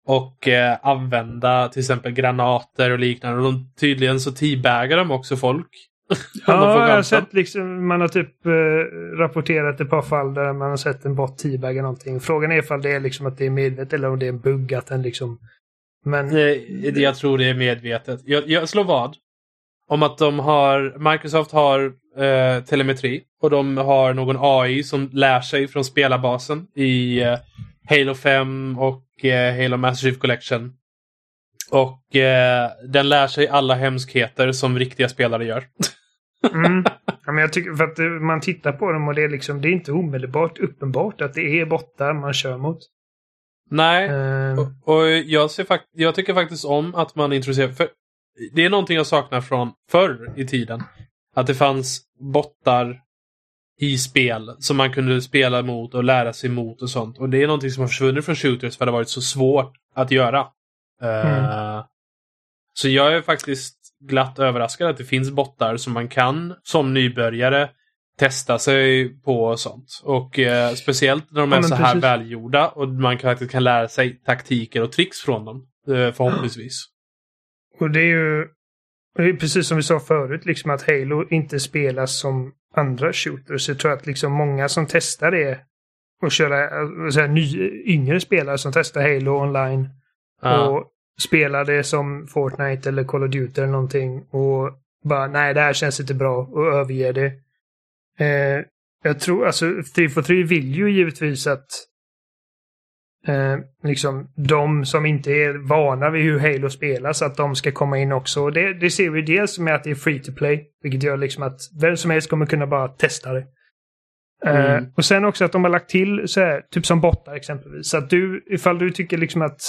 och eh, använda till exempel granater och liknande. Och de, tydligen så teabaggar de också folk. [LAUGHS] ja, jag har sett liksom, man har typ eh, rapporterat ett par fall där man har sett en bot teabagga någonting. Frågan är ifall det är liksom att det är medvetet eller om det är en bugg att den liksom... Men... Det, jag tror det är medvetet. Jag, jag slår vad? Om att de har, Microsoft har eh, telemetri och de har någon AI som lär sig från spelarbasen i eh, Halo 5 och eh, Halo Master Chief Collection. Och eh, den lär sig alla hemskheter som riktiga spelare gör. mm. ja, men jag tycker för att eh, man tittar på dem och det är liksom, det är inte omedelbart uppenbart att det är bottar man kör mot. Nej, uh... och, och, jag, ser fakt jag tycker faktiskt om att man introducerar, för det är någonting jag saknar från förr i tiden. Att det fanns bottar i spel som man kunde spela mot och lära sig mot och sånt. Och det är någonting som har försvunnit från shooters för det har varit så svårt att göra. Mm. Uh, så jag är faktiskt glatt överraskad att det finns bottar som man kan som nybörjare testa sig på och sånt. Och uh, speciellt när de är ja, så här precis. välgjorda och man faktiskt kan lära sig taktiker och tricks från dem. Uh, förhoppningsvis. Och det är ju precis som vi sa förut, liksom att Halo inte spelas som andra shooters. Jag tror att liksom många som testar det och köra, så här, ny, yngre spelare som testar Halo online ja. och spelar det som Fortnite eller Call of Duty eller någonting och bara nej, det här känns inte bra och överger det. Eh, jag tror, alltså 343 vill ju givetvis att eh, liksom de som inte är vana vid hur Halo spelas, att de ska komma in också. Och det, det ser vi dels med att det är free to play, vilket gör liksom att vem som helst kommer kunna bara testa det. Eh, mm. Uh, och sen också att de har lagt till så här, typ som bottar exempelvis. Så att du, ifall du tycker liksom att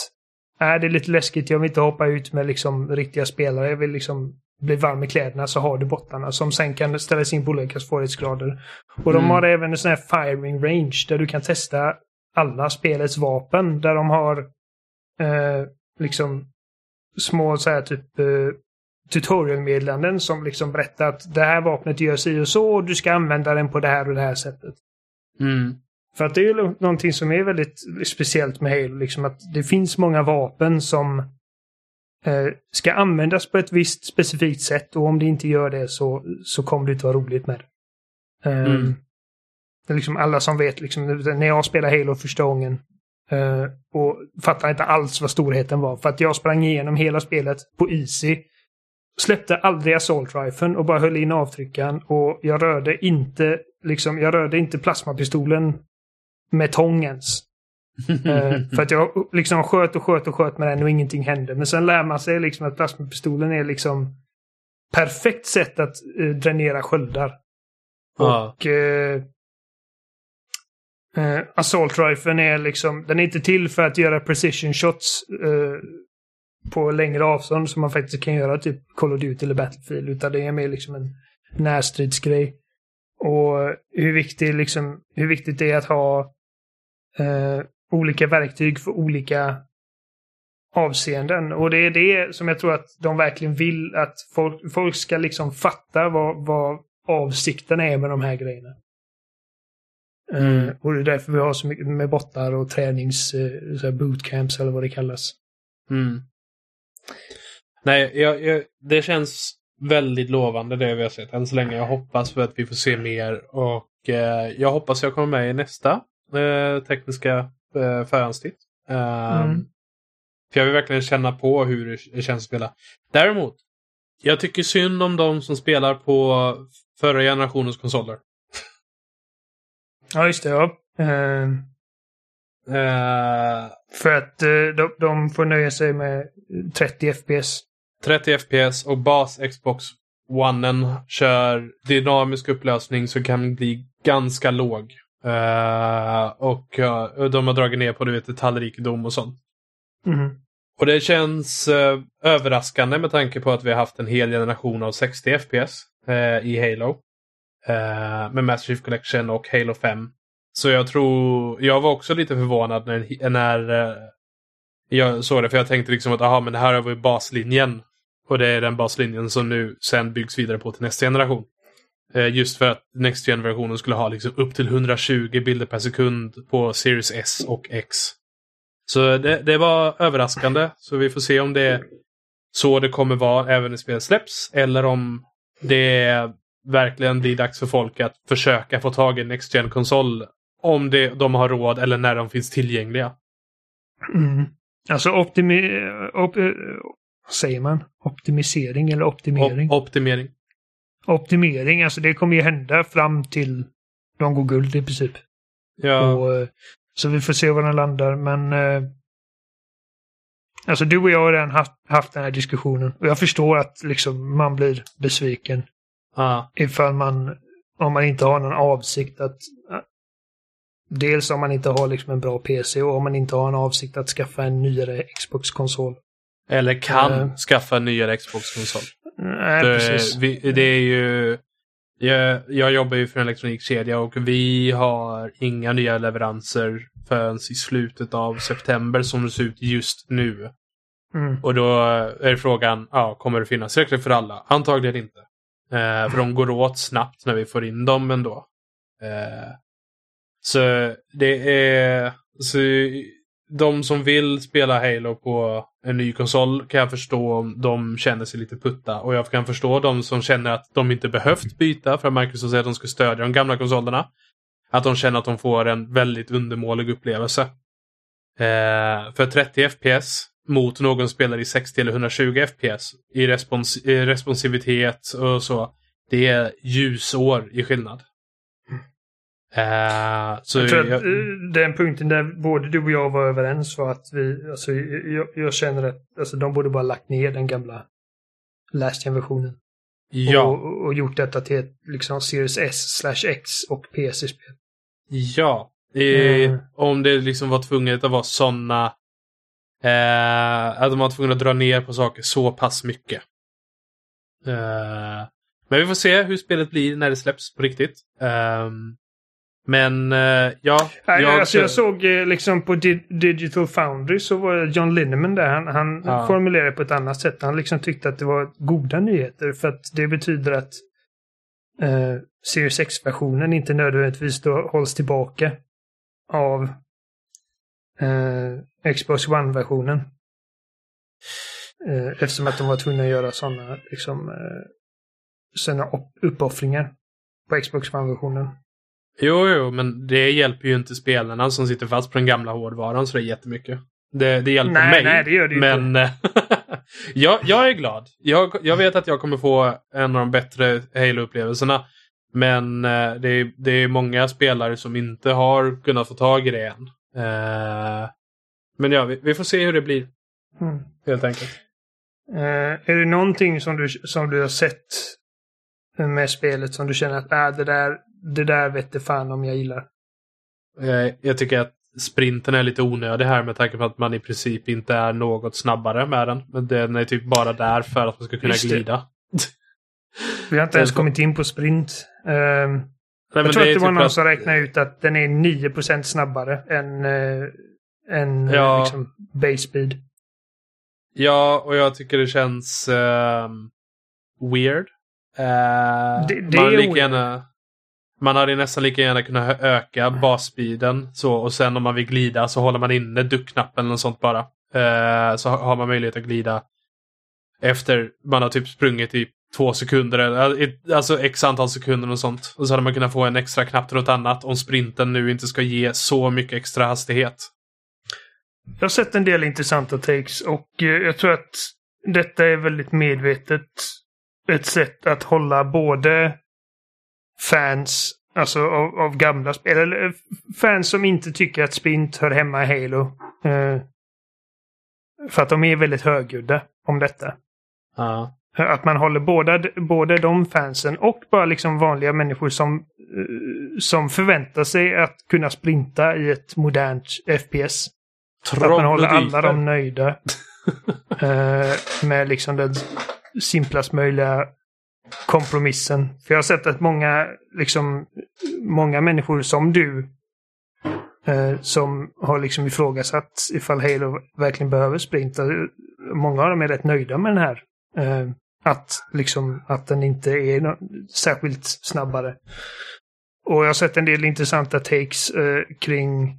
är äh, det är lite läskigt, jag vill inte hoppa ut med liksom riktiga spelare, jag vill liksom bli varm i kläderna så har du bottarna som sen kan ställas in på olika svårighetsgrader. Och mm. de har även en sån här firing range där du kan testa alla spelets vapen där de har eh, liksom små så här typ eh, tutorialmeddelanden som liksom berättar att det här vapnet gör sig och så och du ska använda den på det här och det här sättet. Mm. För att det är ju någonting som är väldigt speciellt med Halo, liksom att det finns många vapen som eh, ska användas på ett visst specifikt sätt och om det inte gör det så, så kommer det inte vara roligt med det. Um, mm. Det är liksom alla som vet, liksom, när jag spelade Halo första gången uh, och fattade inte alls vad storheten var. För att jag sprang igenom hela spelet på Easy. Släppte aldrig Assault Riflen och bara höll in avtryckaren. Och jag rörde inte, liksom, jag rörde inte plasmapistolen med tång ens. uh, [LAUGHS] för att jag liksom sköt och sköt och sköt med den och ingenting hände. Men sen lär man sig liksom att plasmapistolen är liksom perfekt sätt att uh, dränera sköldar. Ah. Och uh, Uh, Assault Riflen är liksom, den är inte till för att göra precision shots uh, på längre avstånd som man faktiskt kan göra typ Call of Duty eller Battlefield. Utan det är mer liksom en närstridsgrej. Och hur, viktigt, liksom, hur viktigt det är att ha uh, olika verktyg för olika avseenden. Och det är det som jag tror att de verkligen vill att folk, folk ska liksom fatta vad, vad avsikten är med de här grejerna. Mm. Uh, och det är därför vi har så mycket med bottar och tränings uh, bootcamps eller vad det kallas. Mm. Nej, jag, jag, det känns väldigt lovande det vi har sett än så länge. Jag hoppas för att vi får se mer och eh, jag hoppas jag kommer med i nästa eh, tekniska eh, förhandstitt. Um, mm. För jag vill verkligen känna på hur det känns att spela. Däremot, jag tycker synd om de som spelar på förra generationens konsoler. Ja, just det. Ja. Uh, uh, för att uh, de, de får nöja sig med 30 FPS. 30 FPS och bas Xbox One kör dynamisk upplösning som kan bli ganska låg. Uh, och de har dragit ner på du vet, detaljrikedom och sånt. Mm. Och det känns överraskande med tanke på att vi har haft en hel generation av 60 FPS i Halo. Eh, med Master Chief Collection och Halo 5. Så jag tror, jag var också lite förvånad när, när eh, jag såg det. För jag tänkte liksom att aha, men det här var vi baslinjen. Och det är den baslinjen som nu sen byggs vidare på till nästa generation. Eh, just för att Next Gen-versionen skulle ha liksom upp till 120 bilder per sekund på Series S och X. Så det, det var överraskande. Så vi får se om det är så det kommer vara även när spelet släpps. Eller om det är verkligen blir dags för folk att försöka få tag i en Next Gen-konsol. Om det, de har råd eller när de finns tillgängliga. Mm. Alltså optimi... Op, säger man? Optimisering eller optimering? Op optimering optimering, alltså det kommer ju hända fram till de går guld i princip. Ja. Och, eh, så vi får se var den landar, men eh, Alltså du och jag har redan haft, haft den här diskussionen. Och jag förstår att liksom man blir besviken. Ah. Ifall man, om man inte har någon avsikt att Dels om man inte har liksom en bra PC och om man inte har en avsikt att skaffa en nyare Xbox-konsol. Eller kan uh, skaffa en nyare Xbox-konsol. Nej, det, precis. Vi, det är ju... Jag, jag, jobbar ju för en elektronikkedja och vi har inga nya leveranser förrän i slutet av september som det ser ut just nu. Mm. Och då är frågan, ja, kommer det finnas tillräckligt för alla? Antagligen inte. Eh, för de går åt snabbt när vi får in dem ändå. Eh, så det är... Så de som vill spela Halo på en ny konsol kan jag förstå om de känner sig lite putta. Och jag kan förstå de som känner att de inte behövt byta för att Microsoft säger att de ska stödja de gamla konsolerna. Att de känner att de får en väldigt undermålig upplevelse. Eh, för 30 FPS mot någon spelare i 60 eller 120 FPS i, respons i responsivitet och så. Det är ljusår i skillnad. Uh, så jag tror att jag... Eh, den punkten där både du och jag var överens var att vi, alltså jag, jag känner att alltså, de borde bara lagt ner den gamla last gen-versionen. Ja. Och, och, gjort detta till ett liksom Series S slash X och PC-spel. Ja. Mm. Om det liksom var tvunget att vara sådana eh, att de var tvungna att dra ner på saker så pass mycket. Eh, men vi får se hur spelet blir när det släpps på riktigt. Um, men uh, ja. Nej, jag, alltså, jag såg eh, liksom på Di Digital Foundry så var John Linneman där. Han, han ja. formulerade på ett annat sätt. Han liksom tyckte att det var goda nyheter för att det betyder att uh, Series X-versionen inte nödvändigtvis då hålls tillbaka av uh, Xbox One-versionen. Uh, eftersom att de var tvungna att göra sådana liksom, såna uppoffringar på Xbox One-versionen. Jo, jo, men det hjälper ju inte spelarna som sitter fast på den gamla hårdvaran så det är jättemycket. Det, det hjälper nej, mig. Nej, det gör det men inte. Eh, [LAUGHS] jag, jag är glad. Jag, jag vet att jag kommer få en av de bättre Halo-upplevelserna. Men eh, det, är, det är många spelare som inte har kunnat få tag i det än. Uh, men ja, vi, vi, får se hur det blir. Mm. Helt enkelt. Uh, är det någonting som du, som du har sett med spelet som du känner att äh, det där det där vet fan om jag gillar. Jag, jag tycker att sprinten är lite onödig här med tanke på att man i princip inte är något snabbare med den. Men den är typ bara där för att man ska kunna glida. Vi har inte ens kommit in på sprint. Um, Nej, jag tror att det var typ någon att... som räknade ut att den är 9% snabbare än, uh, än ja. liksom base speed. Ja, och jag tycker det känns uh, weird. Uh, det, det man, är lika gärna, man hade nästan lika gärna kunnat öka basspeeden så och sen om man vill glida så håller man inne duckknappen eller något sånt bara. Så har man möjlighet att glida efter man har typ sprungit i två sekunder, eller alltså x antal sekunder och sånt. Och så hade man kunnat få en extra knapp till något annat om sprinten nu inte ska ge så mycket extra hastighet. Jag har sett en del intressanta takes och eh, jag tror att detta är väldigt medvetet ett sätt att hålla både fans alltså av, av gamla spel, eller eh, fans som inte tycker att sprint hör hemma i Halo. Eh, för att de är väldigt högljudda om detta. Ja. Att man håller båda, både de fansen och bara liksom vanliga människor som, som förväntar sig att kunna sprinta i ett modernt FPS. Att man håller alla dem nöjda. [LAUGHS] eh, med liksom den simplast möjliga kompromissen. För jag har sett att många, liksom, många människor som du eh, som har liksom ifrågasatt ifall Halo verkligen behöver sprinta. Många av dem är rätt nöjda med den här. Eh, att, liksom, att den inte är särskilt snabbare. Och jag har sett en del intressanta takes eh, kring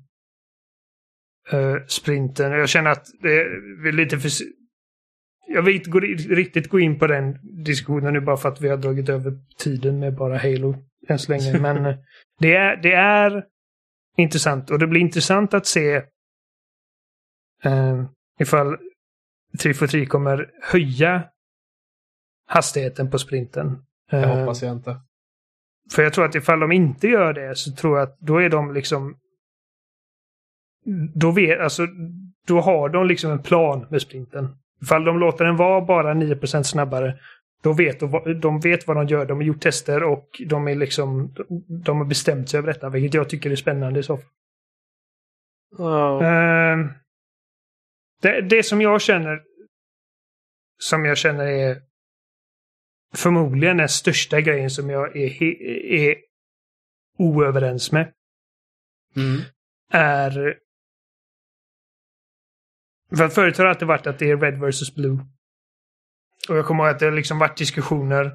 eh, sprinten. Jag känner att det är lite för... Jag vill inte gå, riktigt gå in på den diskussionen nu bara för att vi har dragit över tiden med bara Halo än så länge. [LAUGHS] Men eh, det är, det är intressant och det blir intressant att se eh, ifall 343 kommer höja hastigheten på sprinten. Det eh, hoppas jag inte. För jag tror att ifall de inte gör det så tror jag att då är de liksom... Då, vet, alltså, då har de liksom en plan med sprinten. Ifall de låter den vara bara 9% snabbare då vet de, de vet vad de gör. De har gjort tester och de är liksom... De har bestämt sig över detta, vilket jag tycker är spännande i så fall. Oh. Uh, det, det som jag känner som jag känner är förmodligen den största grejen som jag är, är oöverens med. Mm. Är... För förut har det alltid varit att det är Red vs Blue. Och jag kommer ihåg att det har liksom varit diskussioner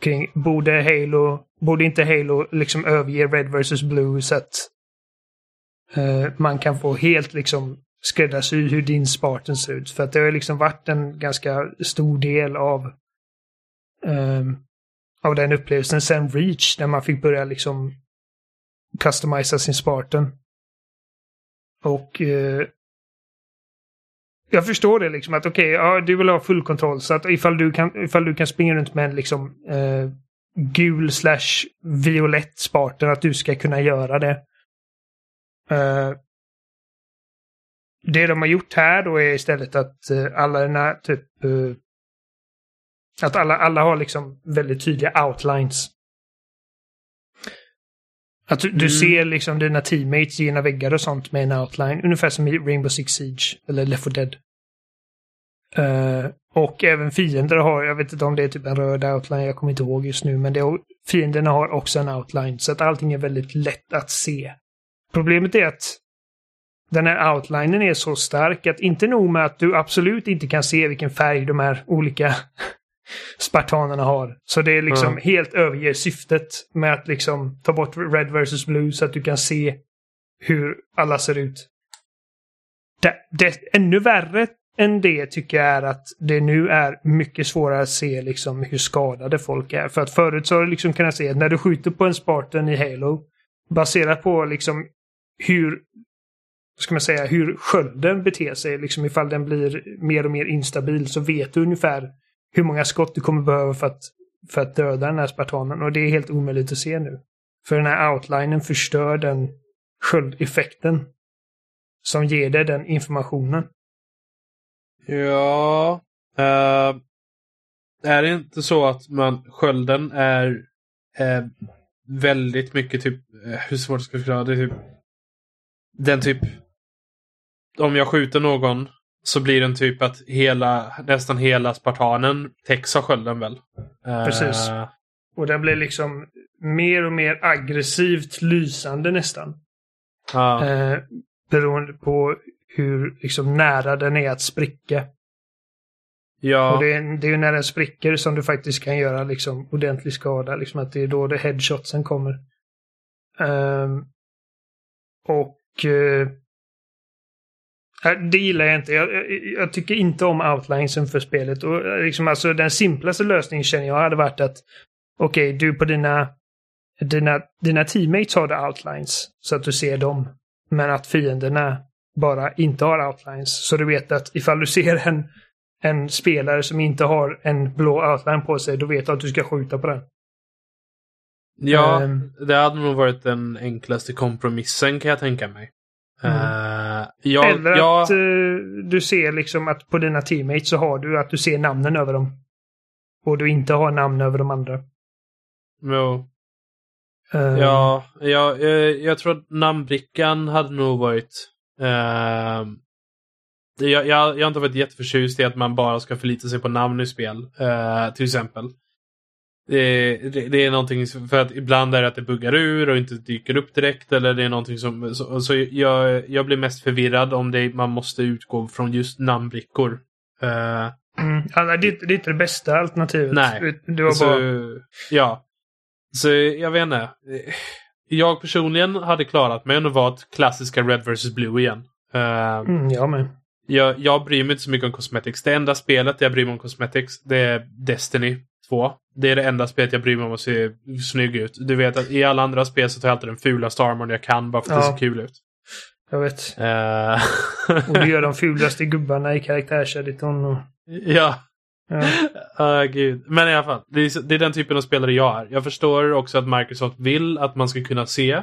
kring borde Halo, borde inte Halo liksom överge Red vs Blue så att uh, man kan få helt liksom skräddarsy hur din Spartan ser ut. För att det har liksom varit en ganska stor del av Ehm, av den upplevelsen sen Reach, när man fick börja liksom customisa sin Spartan. Och eh, jag förstår det liksom att okej, okay, ja, du vill ha full kontroll så att ifall du kan, ifall du kan springa runt med en liksom eh, gul slash violett Spartan, att du ska kunna göra det. Eh, det de har gjort här då är istället att eh, alla den här typ eh, att alla, alla har liksom väldigt tydliga outlines. Att du, mm. du ser liksom dina teammates i dina väggar och sånt med en outline. Ungefär som i Rainbow Six Siege eller Left 4 Dead. Uh, och även fiender har, jag vet inte om det är typ en röd outline, jag kommer inte ihåg just nu, men det, fienderna har också en outline. Så att allting är väldigt lätt att se. Problemet är att den här outlinen är så stark att inte nog med att du absolut inte kan se vilken färg de här olika spartanerna har. Så det är liksom mm. helt överger syftet med att liksom ta bort Red vs Blue så att du kan se hur alla ser ut. Det, det, ännu värre än det tycker jag är att det nu är mycket svårare att se liksom hur skadade folk är. För att förut så har du liksom kunnat se att när du skjuter på en Spartan i Halo baserat på liksom hur ska man säga, hur skölden beter sig, liksom ifall den blir mer och mer instabil så vet du ungefär hur många skott du kommer behöva för att, för att döda den här spartanen. Och det är helt omöjligt att se nu. För den här outlinen förstör den sköldeffekten. Som ger dig den informationen. Ja. Uh, är det inte så att man, skölden är uh, väldigt mycket typ, uh, hur svårt ska jag förklara det? Typ, den typ, om jag skjuter någon så blir den typ att hela, nästan hela spartanen täcks av skölden väl? Precis. Uh... Och den blir liksom mer och mer aggressivt lysande nästan. Uh. Uh, beroende på hur liksom nära den är att spricka. Ja. Och det är, det är när den spricker som du faktiskt kan göra liksom ordentlig skada. Liksom att det är då det headshotsen kommer. Ehm, och uh, det gillar jag inte. Jag, jag, tycker inte om outlinesen för spelet. Och eh, liksom alltså den simplaste lösningen känner jag hade varit att okej, okay, du på dina, dina, dina teammates har det outlines så att du ser dem. Men att fienderna bara inte har outlines. Så du vet att ifall du ser en, en spelare som inte har en blå outline på sig, då vet du att du ska skjuta på den. Ja, um, det hade nog varit den enklaste kompromissen kan jag tänka mig. Mm. Uh, jag, Eller jag... att uh, du ser liksom att på dina teammates så har du att du ser namnen över dem. Och du inte har namn över de andra. Jo. Uh, ja, ja jag, jag tror att namnbrickan hade nog varit... Uh, jag, jag, jag har inte varit jätteförtjust i att man bara ska förlita sig på namn i spel. Uh, till exempel. Det, det, det, är någonting för att ibland är det att det buggar ur och inte dyker upp direkt eller det är någonting som... Så, så jag, jag blir mest förvirrad om det, man måste utgå från just namnbrickor. Uh, mm. ja, det, det, är inte det bästa alternativet. Nej. Det var så, bara... Ja. Så jag vet inte. Jag personligen hade klarat mig om det var klassiska Red vs Blue igen. Uh, mm, jag med. Jag, jag bryr mig inte så mycket om cosmetics. Det enda spelet jag bryr mig om cosmetics, det är Destiny 2. Det är det enda spelet jag bryr mig om att se snygg ut. Du vet att i alla andra spel så tar jag alltid den fulaste armorn jag kan bara för att ja. det ser kul ut. Jag vet. Uh... och du gör [LAUGHS] de fulaste gubbarna i karaktärseditorn. Och... Ja. Ja. Uh, gud. Men i alla fall, det är, det är, den typen av spelare jag är. Jag förstår också att Microsoft vill att man ska kunna se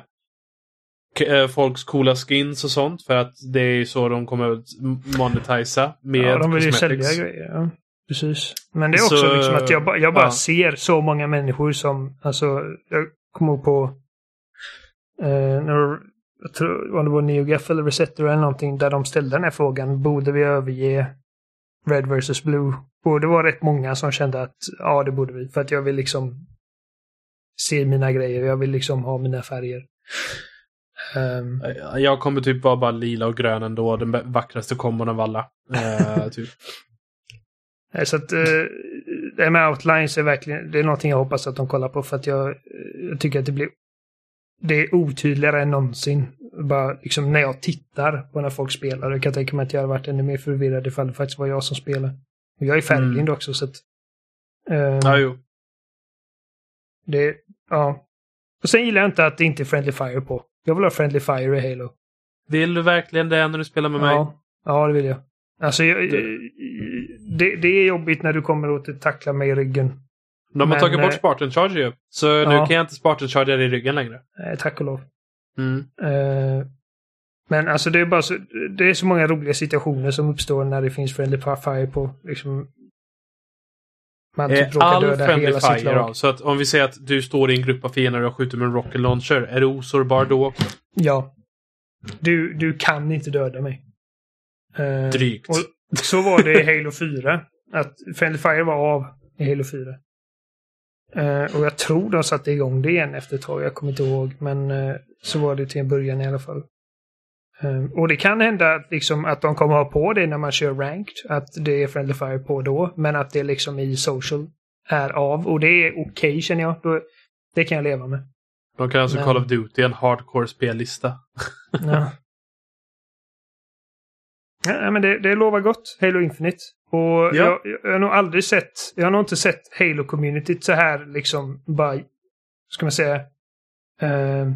eh, folks coola skins och sånt. För att det är så de kommer att monetisa med Ja, de vill ju sälja grejer. Ja. Precis. Men det är också så, liksom att jag, jag bara ja. ser så många människor som, alltså, jag kommer ihåg på, eh, när, jag tror det var NeoGaf eller Resetter eller någonting, där de ställde den här frågan, borde vi överge Red vs Blue? Och det var rätt många som kände att ja, det borde vi. För att jag vill liksom se mina grejer. Jag vill liksom ha mina färger. Um, jag kommer typ vara bara lila och grön ändå. Den vackraste kombon av alla. Uh, [LAUGHS] typ. Så att uh, det med outlines är verkligen, det är någonting jag hoppas att de kollar på för att jag, jag tycker att det blir det är otydligare än någonsin. Bara liksom när jag tittar på när folk spelar. Jag kan tänka mig att jag hade varit ännu mer förvirrad ifall det faktiskt var jag som spelade. Och jag är färgblind mm. också så att... Uh, ja, jo. Det, ja. Och sen gillar jag inte att det inte är Friendly Fire på. Jag vill ha Friendly Fire i Halo. Vill du verkligen det när du spelar med ja. mig? Ja, det vill jag. Alltså, jag, det, det är jobbigt när du kommer och tacklar mig i ryggen. De har Men, tagit bort eh, Spartan Charger ju. Så ja. nu kan jag inte Spartan Charger i ryggen längre. Eh, tack och lov. Mm. Uh, men alltså det är bara så, det är så många roliga situationer som uppstår när det finns Friendly Fire på. Liksom, man typ råkar all döda friendly hela fire då? Så att om vi säger att du står i en grupp av fiender och skjuter med en rocket launcher. Är du osårbar då också? Ja. Du, du kan inte döda mig. Uh, Drygt. Och så var det i Halo 4. Att Friendly Fire var av i Halo 4. Uh, eh, och jag tror de satte igång det igen efter ett tag. Jag kommer inte ihåg. Men uh, så var det till en början i alla fall. Um, och det kan hända liksom att de kommer ha på det när man kör ranked. Att det är Friendly Fire på då. Men att det liksom i social är av. Och det är okej okay, känner jag. Då, det kan jag leva med. De kan alltså men... Call of Duty en hardcore spellista. ja. [LAUGHS] Ja, men det, det lovar gott, Halo Infinite. Och ja. jag, jag, har nog aldrig sett, jag har nog inte sett Halo-communityt så här liksom bara, ska man säga, eh,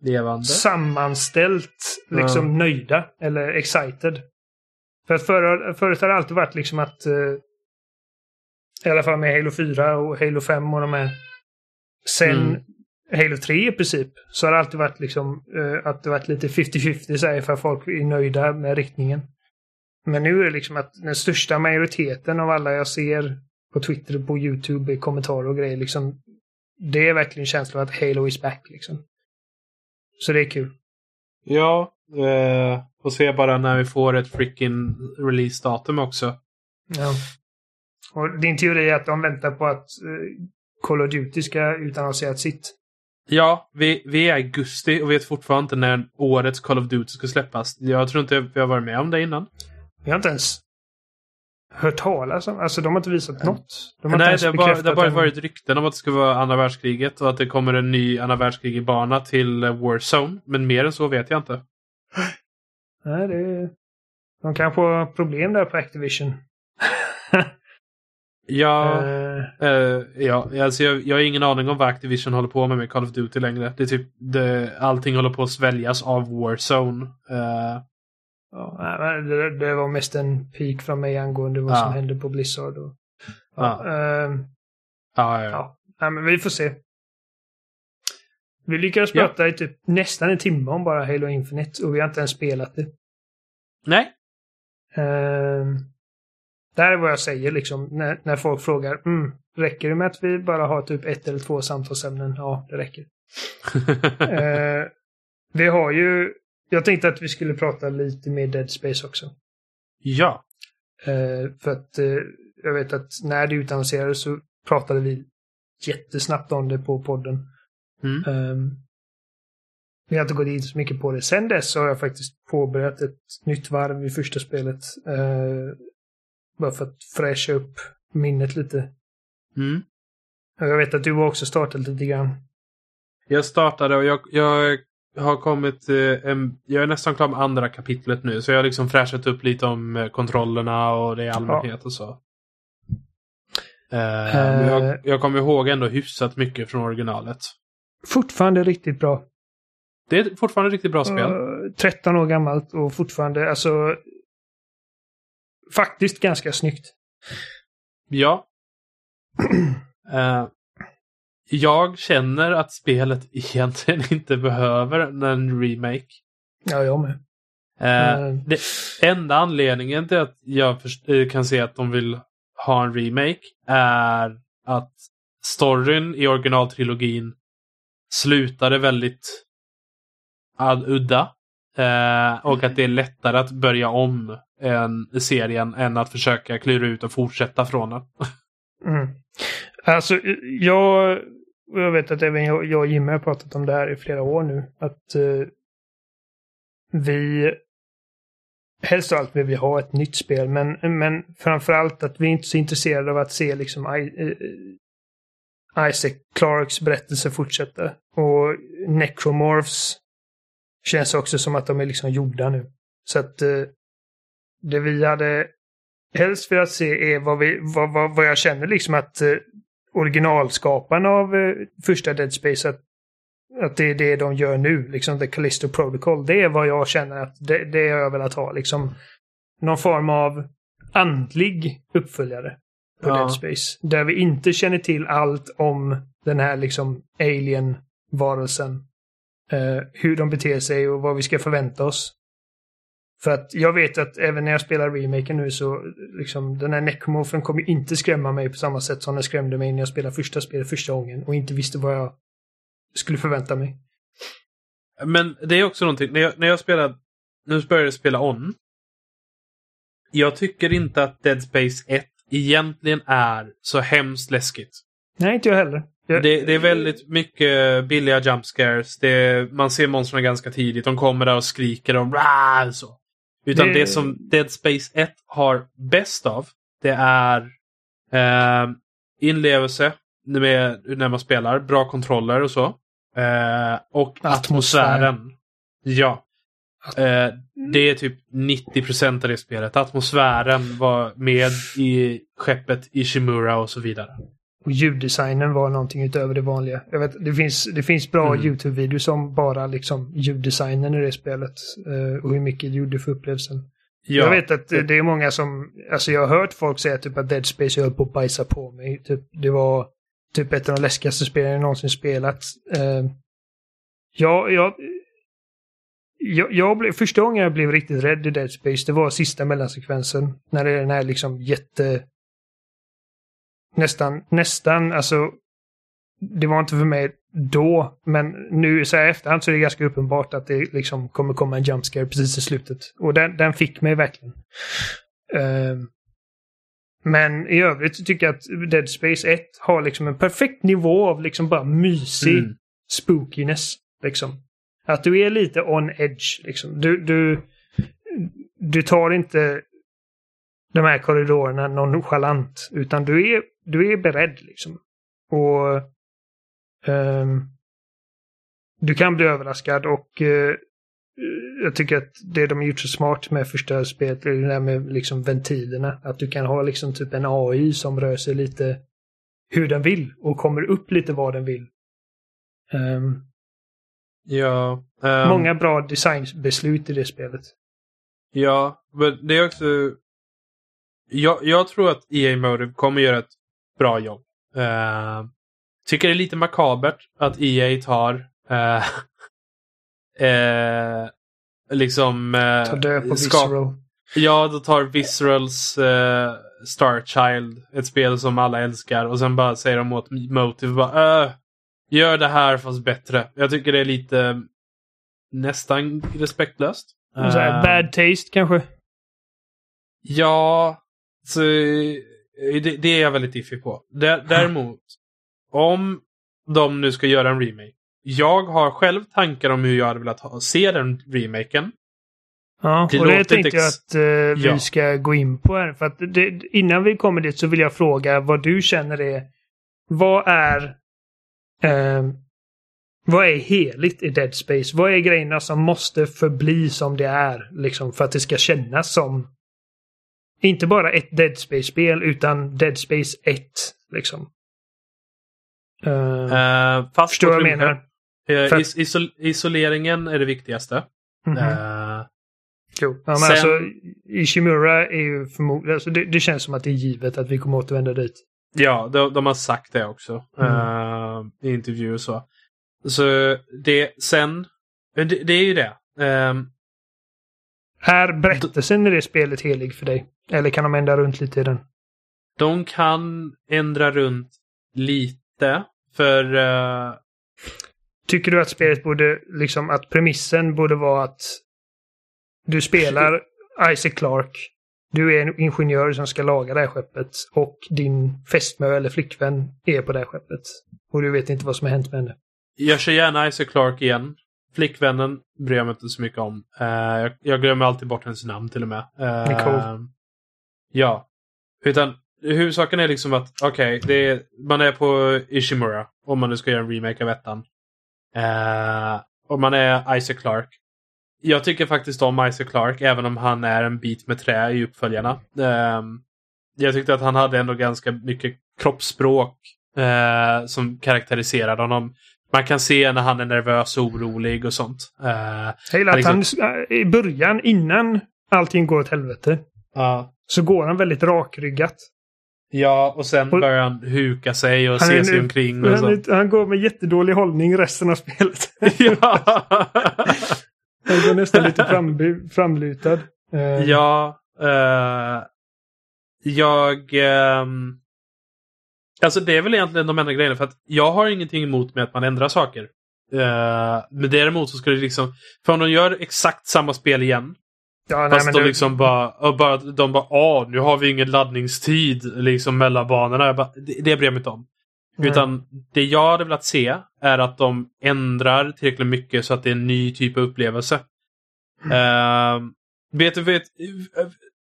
Levande. sammanställt, liksom ja. nöjda eller excited. För att för, förut har det alltid varit liksom att, eh, i alla fall med Halo 4 och Halo 5 och de här, sen mm. Halo 3 i princip så har det alltid varit liksom uh, att det varit lite 50-50 säger för att folk är nöjda med riktningen. Men nu är det liksom att den största majoriteten av alla jag ser på Twitter och på YouTube i kommentarer och grejer liksom det är verkligen känslan att Halo is back liksom. Så det är kul. Ja, eh, får se bara när vi får ett freaking release-datum också. Ja. Och din teori är att de väntar på att eh, Call of Duty ska utannonsera sitt? Ja, vi, vi är i augusti och vet fortfarande inte när årets Call of Duty ska släppas. Jag tror inte vi har varit med om det innan. Vi har inte ens hört talas om. Alltså de har inte visat något. De har Nej, inte det har bara, det har bara en- varit rykten om att det ska vara andra världskriget och att det kommer en ny andra världskrig-bana till eh, Warzone. Men mer än så vet jag inte. Nej, det... De kanske har problem där på Activision. [LAUGHS] Ja, Eh, eh, ja alltså jag, jag har ingen aning om vad Activision håller på med med Call of Duty längre. Det är typ, det, allting håller på att sväljas av Warzone. Eh, ja, det, det var mest en peak från mig angående vad som hände på Blizzard. Och, ja, Ja. ehm, ja, ja. men vi får se. Vi lyckades prata i typ nästan en timme om bara Halo Infinite och vi har inte ens spelat det. Nej, Ehm, det här är vad jag säger liksom när, när folk frågar mm, räcker det med att vi bara har typ ett eller två samtalsämnen? Ja, det räcker. [LAUGHS] Eh, vi har ju, jag tänkte att vi skulle prata lite mer Dead Space också. ja. Eh, för att eh, jag vet att när det utannonserades så pratade vi jättesnabbt om det på podden. Mm. Ehm, vi har inte gått in så mycket på det. Sen dess så har jag faktiskt påbörjat ett nytt varv i första spelet. eh, bara för att fräscha upp minnet lite. Mm. Jag vet att du har också startat lite grann. Jag startade och jag, jag har kommit... Eh, en, jag är nästan klar med andra kapitlet nu. Så jag har liksom fräschat upp lite om eh, kontrollerna och det i allmänhet och så. Men jag, jag kommer ihåg ändå hyfsat mycket från originalet. Fortfarande riktigt bra. Det är fortfarande riktigt bra spel. Eh, 13 år gammalt och fortfarande, alltså... Faktiskt ganska snyggt. Ja. [CLEARS THROAT] Eh, jag känner att spelet [LAUGHS] egentligen inte behöver en remake. Ja, jag med. Mm. det enda anledningen till att jag eh, kan se att de vill ha en remake är att storyn i originaltrilogin slutade väldigt udda. Eh, och att det är lättare att börja om en serien än att försöka klura ut och fortsätta från den. Mm. Alltså, jag, jag vet att även jag, jag och Jimmy har pratat om det här i flera år nu. Att eh, vi helst av allt vill vi ha ett nytt spel, men, men framförallt att vi inte är så intresserade av att se liksom eh, Isaac Clarks berättelse fortsätta. Och Necromorphs känns också som att de är liksom gjorda nu. Så att eh, det vi hade helst velat se är vad, vi, vad, vad, vad jag känner liksom att eh, originalskaparna av eh, första Dead Space, att, att det är det de gör nu, liksom The Callisto Protocol. Det är vad jag känner att det, det har jag velat ha, liksom någon form av andlig uppföljare på Ja. Dead Space. Där vi inte känner till allt om den här liksom alien-varelsen. Eh, hur de beter sig och vad vi ska förvänta oss. För att jag vet att även när jag spelar remaken nu så liksom den här necromorphen kommer inte skrämma mig på samma sätt som den skrämde mig när jag spelade första spelet första gången och inte visste vad jag skulle förvänta mig. Men det är också någonting, när jag, när jag spelade, nu började jag spela on. Jag tycker inte att Dead Space 1 egentligen är så hemskt läskigt. Nej, inte jag heller. Det, det är väldigt mycket billiga jump scares. Det, man ser monstren ganska tidigt. De kommer där och skriker och "Rah!" så. Utan det... Det- som Dead Space 1 har bäst av, det är eh, inlevelse med, när man spelar, bra kontroller och så. Eh, och Atmosfär. atmosfären. Ja. Eh, det är typ 90% av det spelet. Atmosfären var med i skeppet Ishimura och så vidare. Och ljuddesignen var någonting utöver det vanliga. Jag vet, det finns, det finns bra Mm. YouTube-videos som bara liksom ljuddesignen i det spelet. eh, och hur mycket det gjorde för upplevelsen. Ja. Jag vet att eh, det är många som, alltså jag har hört folk säga typ att Dead Space höll på att bajsa på mig. Typ, det var typ ett av de läskigaste spelen jag någonsin spelat. Uh, ja, jag, jag, jag blev, första gången jag blev riktigt rädd i Dead Space, det var sista mellansekvensen. När det är den här liksom jätte... Nästan, nästan, alltså... Det var inte för mig då, men nu så här efterhand så är det ganska uppenbart att det liksom kommer komma en jump scare precis i slutet. Och den, den fick mig verkligen. Ehm, men i övrigt så tycker jag att Dead Space 1 har liksom en perfekt nivå av liksom bara mysig Mm. spookiness. Liksom. Att du är lite on edge. Liksom. Du, du, du tar inte de här korridorerna nonchalant. Utan du är, du är beredd liksom. Och ehm, du kan bli överraskad och eh, jag tycker att det de har gjort så smart med första spelet är det där med liksom ventilerna. Att du kan ha liksom typ en AI som rör sig lite hur den vill och kommer upp lite vad den vill. Ehm, Ja. ehm, Många bra designbeslut i det spelet. Ja, men det är också... Jag, jag tror att EA Motive kommer göra ett bra jobb. Uh, tycker det är lite makabert att EA tar eh, [LAUGHS] eh, liksom... eh, Ta död på Visceral. Ja, då tar Viscerals uh, Star Child, ett spel som alla älskar, och sen bara säger de åt Motive bara, "Äh, gör det här fast bättre. Jag tycker det är lite nästan respektlöst. Så bad taste kanske? Ja, så, det, det är jag väldigt iffy på. Dä- Däremot, om de nu ska göra en remake. Jag har själv tankar om hur jag hade velat ha, se den remaken. Ja, Det och det tänkte jag att eh, vi Ja. ska gå in på här. För att det, innan vi kommer dit så vill jag fråga vad du känner är... Vad är... Eh, vad är heligt i Dead Space? Vad är grejerna som måste förbli som det är? Liksom för att det ska kännas som... Inte bara ett Dead Space-spel utan Dead Space 1. Liksom. Eh, Uh, fast förstår vad jag menar? Eh, För- is- isol- isoleringen är det viktigaste. Mhm. Eh, Jo. Ja, men Sen- alltså, Ishimura är ju förmodligen... Alltså, det, det känns som att det är givet att vi kommer återvända dit. ja, de, de har sagt det också. Mm. I intervjuer och så. Så det, sen, det, det är ju det. Ehm, Är berättelsen i det spelet helig för dig? Eller kan de ändra runt lite i den? De kan ändra runt lite. För eh, Tycker du att spelet borde, liksom att premissen borde vara att du spelar Isaac Clarke, du är en ingenjör som ska laga det här skeppet och din fästmö eller flickvän är på det här skeppet. Och du vet inte vad som har hänt med henne. jag kör gärna Isaac Clarke igen. Flickvännen bryr jag mig inte så mycket om. Eh, jag, jag glömmer alltid bort hennes namn till och med. Eh, Nicole. Ja. Utan huvudsaken är liksom att, okej, är- man är på Ishimura. Om man nu ska göra en remake av ettan. Eh, och man är Isaac Clarke. Jag tycker faktiskt om Isaac Clarke, även om han är en bit med trä i uppföljarna. Ehm, jag tyckte att han hade ändå ganska mycket kroppsspråk eh, som karaktäriserade honom. Man kan se när han är nervös och orolig och sånt. Eh, Jag gillar att liksom- han i början, innan allting går åt helvete, ja. Så går han väldigt rakryggat. ja, och sen Och- börjar han huka sig och se sig omkring. Och Han, han går med jättedålig hållning resten av spelet. [LAUGHS] ja. Han går nästan lite fram, framlutad. Eh, ja. eh, jag... ehm, alltså det är väl egentligen de enda grejerna. För att jag har ingenting emot med att man ändrar saker. Uh, men däremot så skulle det liksom... För om de gör exakt samma spel igen. Ja, nej, fast men de det- liksom bara... Bara de bara Åh, nu har vi ingen laddningstid liksom mellan banorna. Jag bara, det, det bryr jag mig inte om. Nej. Utan det jag hade velat se är att de ändrar tillräckligt mycket så att det är en ny typ av upplevelse. Ehm, vet, du, vet,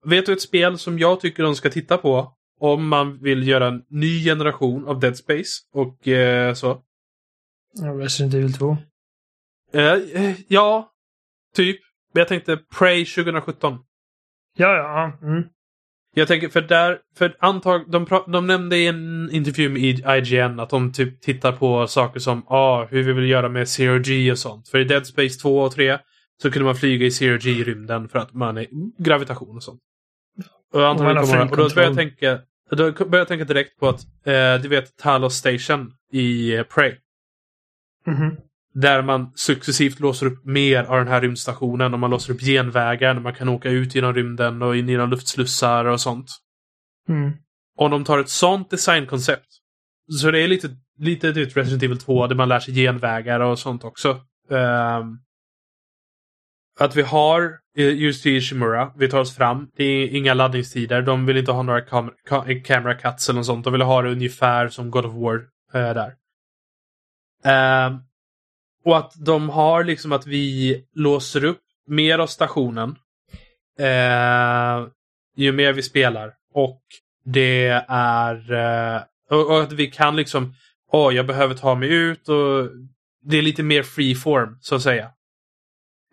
vet du ett spel som jag tycker de ska titta på om man vill göra en ny generation av Dead Space och eh, så? Resident Evil 2. Eh, eh, ja, typ. Men jag tänkte Prey 2017. Ja, ja. Mm. Jag tänker för där, för antag, de, de nämnde i en intervju med IGN att de typ tittar på saker som ah, hur vi vill göra med Zero G och sånt. För i Dead Space 2 och 3 så kunde man flyga i Zero G i rymden för att man är gravitation och sånt. Och har kommer, och då börjar jag tänka, då börjar jag tänka direkt på att eh, du vet Talos Station i eh, Prey. Mhm. Där man successivt låser upp mer av den här rymdstationen och man låser upp genvägar när man kan åka ut genom rymden och in genom luftslussar och sånt. Mm. Om de tar ett sånt designkoncept. Så det är lite, lite typ Resident Evil 2 där man lär sig genvägar och sånt också. Ehm, att vi har eh, just i Ishimura, vi tar oss fram. Det är inga laddningstider. De vill inte ha några kam ka- camera cuts eller något sånt. De vill ha det ungefär som God of War eh, där. Ehm, och att de har liksom att vi låser upp mer av stationen. Eh, ju mer vi spelar och det är... eh, och, och att vi kan liksom... Åh, jag behöver ta mig ut och det är lite mer free form, så att säga.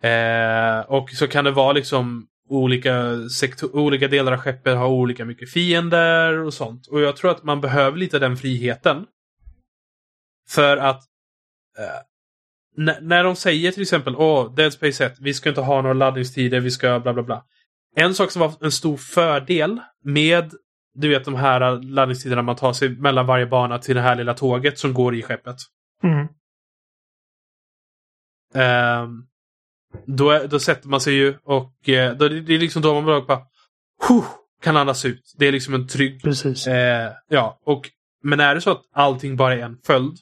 Eh, och så kan det vara liksom olika, sektor, olika delar av skeppet har olika mycket fiender och sånt. Och jag tror att man behöver lite den friheten. För att eh, när, de säger till exempel Åh, Dead Space 1, vi ska inte ha några laddningstider, vi ska bla bla bla. En sak som var en stor fördel med du vet de här laddningstiderna man tar sig mellan varje bana till det här lilla tåget som går i skeppet. Mm. Ehm, då, då sätter man sig ju och eh, då, det är liksom då man bara "Huh", kan andas ut. Det är liksom en trygg... Precis. Eh, ja, och men är det så att allting bara är en följd,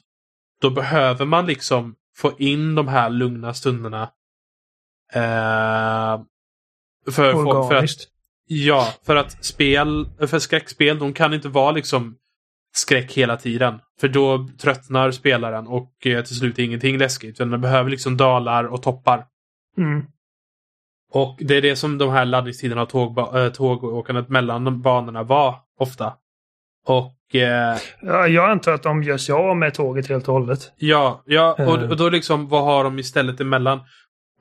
då behöver man liksom få in de här lugna stunderna. Eh, för, för, för att, ja, för att spel, för skräckspel, de kan inte vara liksom skräck hela tiden. För då tröttnar spelaren och eh, till slut är ingenting läskigt. Utan den behöver liksom dalar och toppar. Mm. Och det är det som de här laddningstiderna och tågba- äh, tågåkandet mellan banorna var ofta. Och eh, Ja, jag antar att de gör sig av med tåget helt och hållet. ja, ja och, Eh. och då liksom vad har de istället emellan?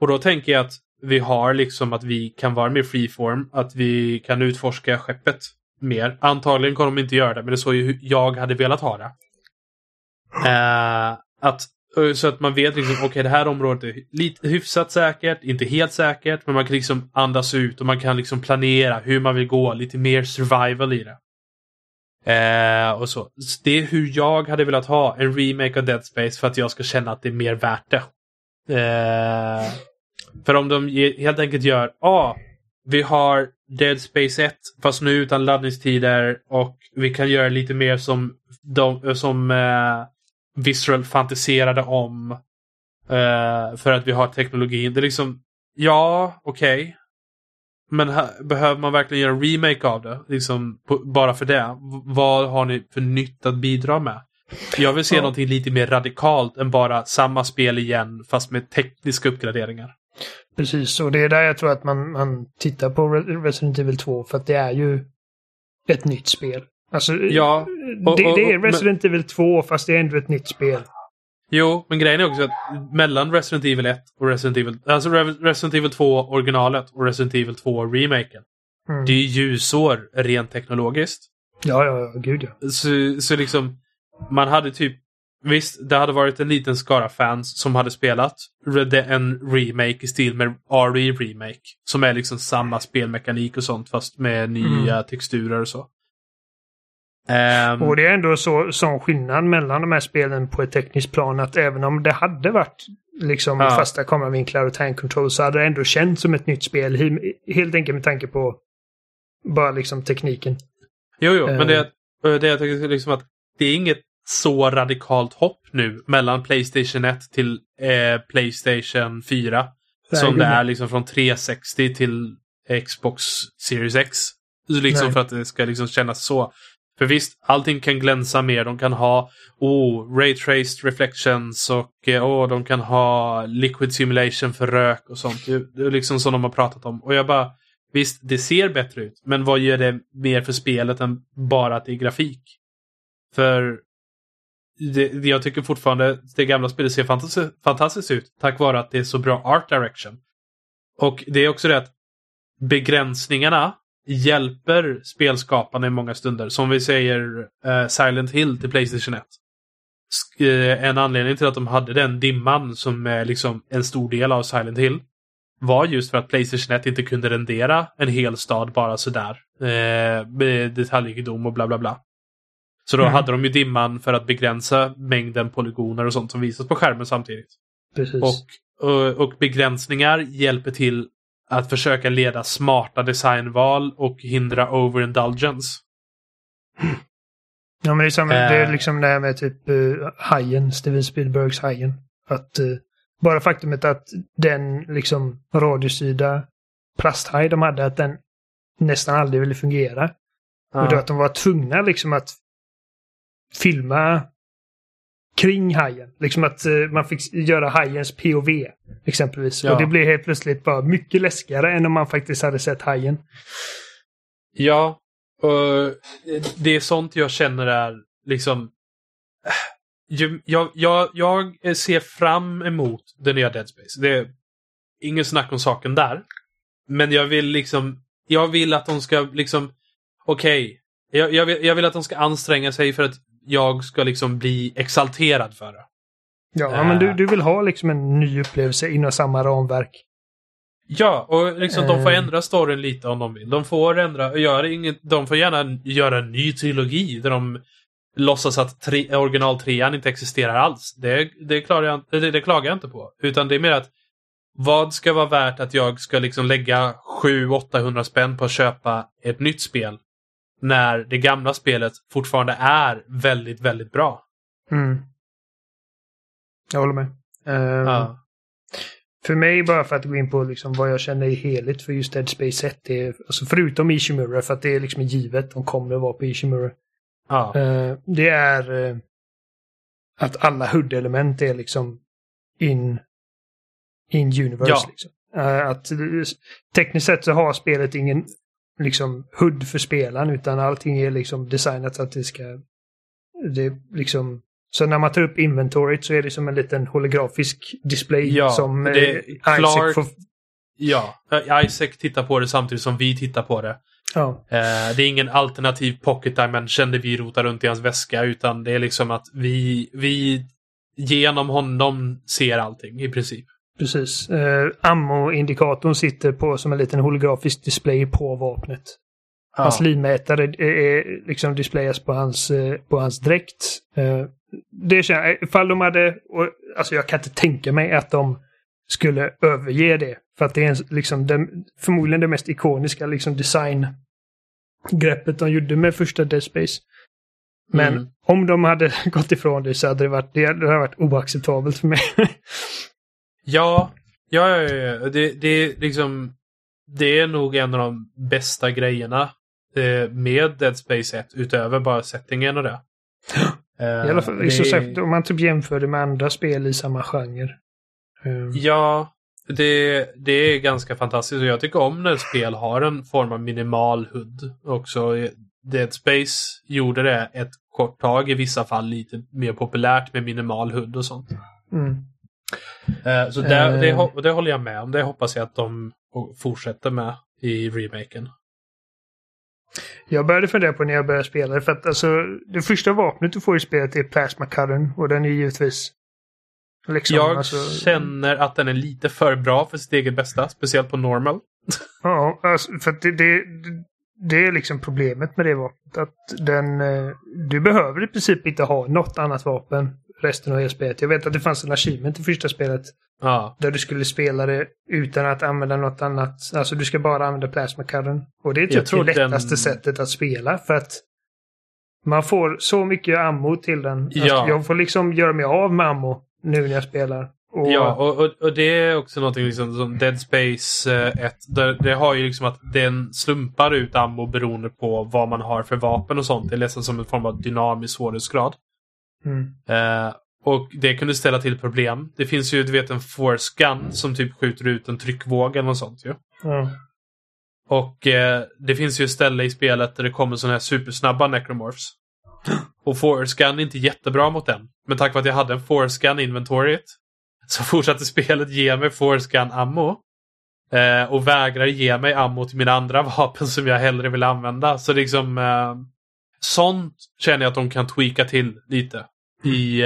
Och då tänker jag att vi har liksom att vi kan vara mer freeform, att vi kan utforska skeppet mer. Antagligen kommer de inte göra det, men det är så jag hade velat ha det. Eh, att, eh, så att man vet liksom, okej det här området är lite hyfsat säkert, inte helt säkert, men man kan liksom andas ut och man kan liksom planera hur man vill gå, lite mer survival i det. Eh, och så. Så Det är hur jag hade velat ha en remake av Dead Space för att jag ska känna att det är mer värt det. Eh, för om de helt enkelt gör, ah, vi har Dead Space 1 fast nu utan laddningstider och vi kan göra lite mer som, de, som eh, Visceral fantiserade om eh, för att vi har teknologin. Det är liksom, ja, okej. Men här, behöver man verkligen göra en remake av det? Liksom, på, bara för det? V- vad har ni för nytt att bidra med? Jag vill se Ja. någonting lite mer radikalt än bara samma spel igen fast med tekniska uppgraderingar. Precis, och det är där jag tror att man, man tittar på Re- Resident Evil 2 för att det är ju ett nytt spel. Alltså, Ja, och- det, och- det är Resident Evil 2 fast det är ändå ett nytt spel. Jo, men grejen är också att mellan Resident Evil 1 och Resident Evil, alltså Re- Resident Evil 2 originalet och Resident Evil 2 remaken. Mm. Det är ljusår rent teknologiskt. Ja, ja, ja, gud ja. Så, så liksom, man hade typ, visst, det hade varit en liten skara fans som hade spelat en remake i stil med RE Remake. Som är liksom samma spelmekanik och sånt fast med nya texturer och så. Ehm, Och det är ändå så, sån skillnad mellan de här spelen på ett tekniskt plan att även om det hade varit liksom Ja. fasta kameravinklar och tank control så hade det ändå känts som ett nytt spel. He- Helt enkelt med tanke på bara liksom tekniken. Jo, jo, men Eh. det, det jag tycker liksom att det är inget så radikalt hopp nu mellan Playstation 1 till eh, Playstation 4. Nej, som det är- liksom från 360 till Xbox Series X. Liksom Nej. för att det ska liksom kännas så. För visst, allting kan glänsa mer. De kan ha oh, Ray Traced Reflections och oh, de kan ha Liquid Simulation för rök och sånt. Det, är liksom som de har pratat om. Och jag bara, visst, det ser bättre ut. Men vad gör det mer för spelet än bara att det är grafik? För det, det- jag tycker fortfarande det gamla spelet ser fantastiskt, fantastiskt ut tack vare att det är så bra art direction. Och det är också det att begränsningarna hjälper spelskaparna i många stunder. Som vi säger eh, Silent Hill till Playstation 1. Sk- eh, en anledning till att de hade den dimman som är liksom en stor del av Silent Hill var just för att Playstation 1 inte kunde rendera en hel stad bara sådär. Eh, med detaljrikedom och bla bla bla. Så då Mm. hade de ju dimman för att begränsa mängden polygoner och sånt som visas på skärmen samtidigt. Precis. Och, och, och begränsningar hjälper till att försöka leda smarta designval och hindra overindulgence. Ja, men det är, samma, det är Eh. liksom det här med typ uh, Hajen, Steven Spielbergs Hajen. Att eh, bara faktumet att den liksom radiostyrda plasthaj de hade, att den nästan aldrig ville fungera. Och då att de var tvungna liksom att filma kring hajen. Liksom att eh, man fick göra hajens POV exempelvis. Ja. Och det blev helt plötsligt bara mycket läskigare än om man faktiskt hade sett hajen. Ja, och det är sånt jag känner är liksom... Jag, jag, jag ser fram emot det nya Dead Space. Det är ingen snack om saken där. Men jag vill liksom... Jag vill att de ska liksom... Okej. Okay, jag, jag, vill, jag vill att de ska anstränga sig för att jag ska liksom bli exalterad för det. Ja, uh, men du, du vill ha liksom en ny upplevelse inom samma ramverk. Ja, och liksom uh, de får ändra storyn lite om de vill. De får ändra, gör inget, de får gärna göra en ny trilogi där de låtsas att tre, original inte existerar alls. Det, det, klarar jag, det, det klagar jag inte på. Utan det är mer att vad ska vara värt att jag ska liksom lägga 700-800 spänn på att köpa ett nytt spel när det gamla spelet fortfarande är väldigt, väldigt bra. Mm. Jag håller med. Um, ja. För mig, bara för att gå in på liksom vad jag känner är heligt för just Dead Space 1, det är, alltså förutom Ishimura, för att det är liksom givet, de kommer att vara på Ishimura. Ja. Uh, det är uh, att alla HUD-element är liksom in, in universe. Ja. Liksom. Uh, att tekniskt sett så har spelet ingen liksom HUD för spelaren utan allting är liksom designat så att det ska det liksom så när man tar upp inventoriet så är det som en liten holografisk display ja, som det, eh, Clark, får... Ja, Isaac tittar på det samtidigt som vi tittar på det. Ja. Eh, det är ingen alternativ pocket dimension där vi rotar runt i hans väska utan det är liksom att vi, vi genom honom ser allting i princip. Precis. Eh, Ammo-indikatorn sitter på som en liten holografisk display på vapnet. Ja. Hans livmätare är, är, liksom displayas på hans, eh, på hans dräkt. Eh, det känner ifall de hade, och, alltså jag kan inte tänka mig att de skulle överge det. För att det är liksom den, förmodligen det mest ikoniska liksom designgreppet de gjorde med första Dead Space. Men mm. om de hade [LAUGHS] gått ifrån det så hade det varit, det hade varit oacceptabelt för mig. [LAUGHS] ja, ja, ja, ja. Det, det, liksom, det är nog en av de bästa grejerna eh, med Dead Space 1 utöver bara settingen och det. [GASPS] I alla fall, det... sagt, om man typ jämför det med andra spel i samma genre. Um... Ja, det, det är ganska fantastiskt och jag tycker om när spel har en form av minimal HUD också. Dead Space gjorde det ett kort tag, i vissa fall lite mer populärt med minimal HUD och sånt. Mm. Uh, så det, uh... det, det håller jag med om. Det hoppas jag att de fortsätter med i remaken. Jag började fundera på när jag började spela för att alltså det första vapnet du får i spelet är Plasma Cuttern och den är givetvis liksom, Jag alltså, känner att den är lite för bra för sitt eget bästa, speciellt på normal. [LAUGHS] ja, alltså, för att det, det, det är liksom problemet med det vapnet. Att den, eh, du behöver i princip inte ha något annat vapen resten av spelet. Jag vet att det fanns en achievement i första spelet. Ja. Där du skulle spela det utan att använda något annat. Alltså du ska bara använda plasmakarren. Och det är typ det lättaste den... sättet att spela för att man får så mycket ammo till den. Alltså, ja. jag får liksom göra mig av med ammo nu när jag spelar. Och... Ja, och, och, och, det är också någonting liksom, som Dead Space 1. Eh, det, det, har ju liksom att den slumpar ut ammo beroende på vad man har för vapen och sånt. Det är nästan som en form av dynamisk svårighetsgrad. Mm. Eh, och det kunde ställa till problem. Det finns ju, du vet, en force gun som typ skjuter ut en tryckvåg eller något sånt ju. Mm. Och eh, det finns ju ställe i spelet där det kommer sådana här supersnabba necromorphs. [GASPS] Och force gun är inte jättebra mot den. Men tack vare att jag hade en force gun inventoriet så fortsatte spelet ge mig force gun ammo. Eh, och vägrar ge mig ammo till mina andra [LAUGHS] vapen som jag hellre vill använda. Så liksom eh, Sånt känner jag att de kan tweaka till lite i,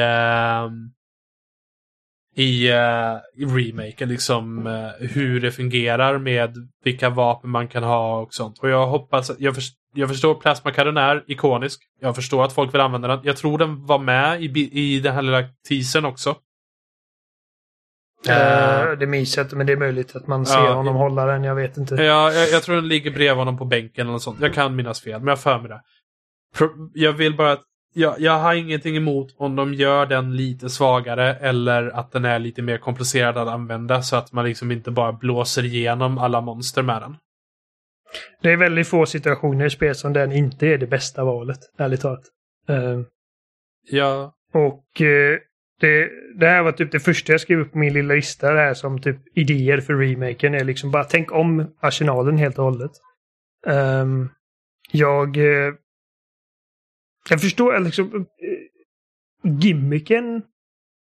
i, uh, i remaken. Liksom uh, hur det fungerar med vilka vapen man kan ha och sånt. Och jag hoppas, jag, för, jag förstår plasmakarren är ikonisk. Jag förstår att folk vill använda den. Jag tror den var med i, i den här lilla teasern också. Uh, det minns jag inte, men det är möjligt att man ser ja, honom hålla den. Jag vet inte. Ja, jag, jag, tror den ligger bredvid honom på bänken eller något sånt. Jag kan minnas fel, men jag för mig det. Jag vill bara jag, jag har ingenting emot om de gör den lite svagare eller att den är lite mer komplicerad att använda så att man liksom inte bara blåser igenom alla monster med den. Det är väldigt få situationer i spel som den inte är det bästa valet, ärligt talat. Uh, ja. Och uh, det, det här var typ det första jag skrev upp på min lilla lista här som typ idéer för remaken är liksom bara tänk om arsenalen helt och hållet. Um, jag... Eh, jag förstår liksom... Gimmicken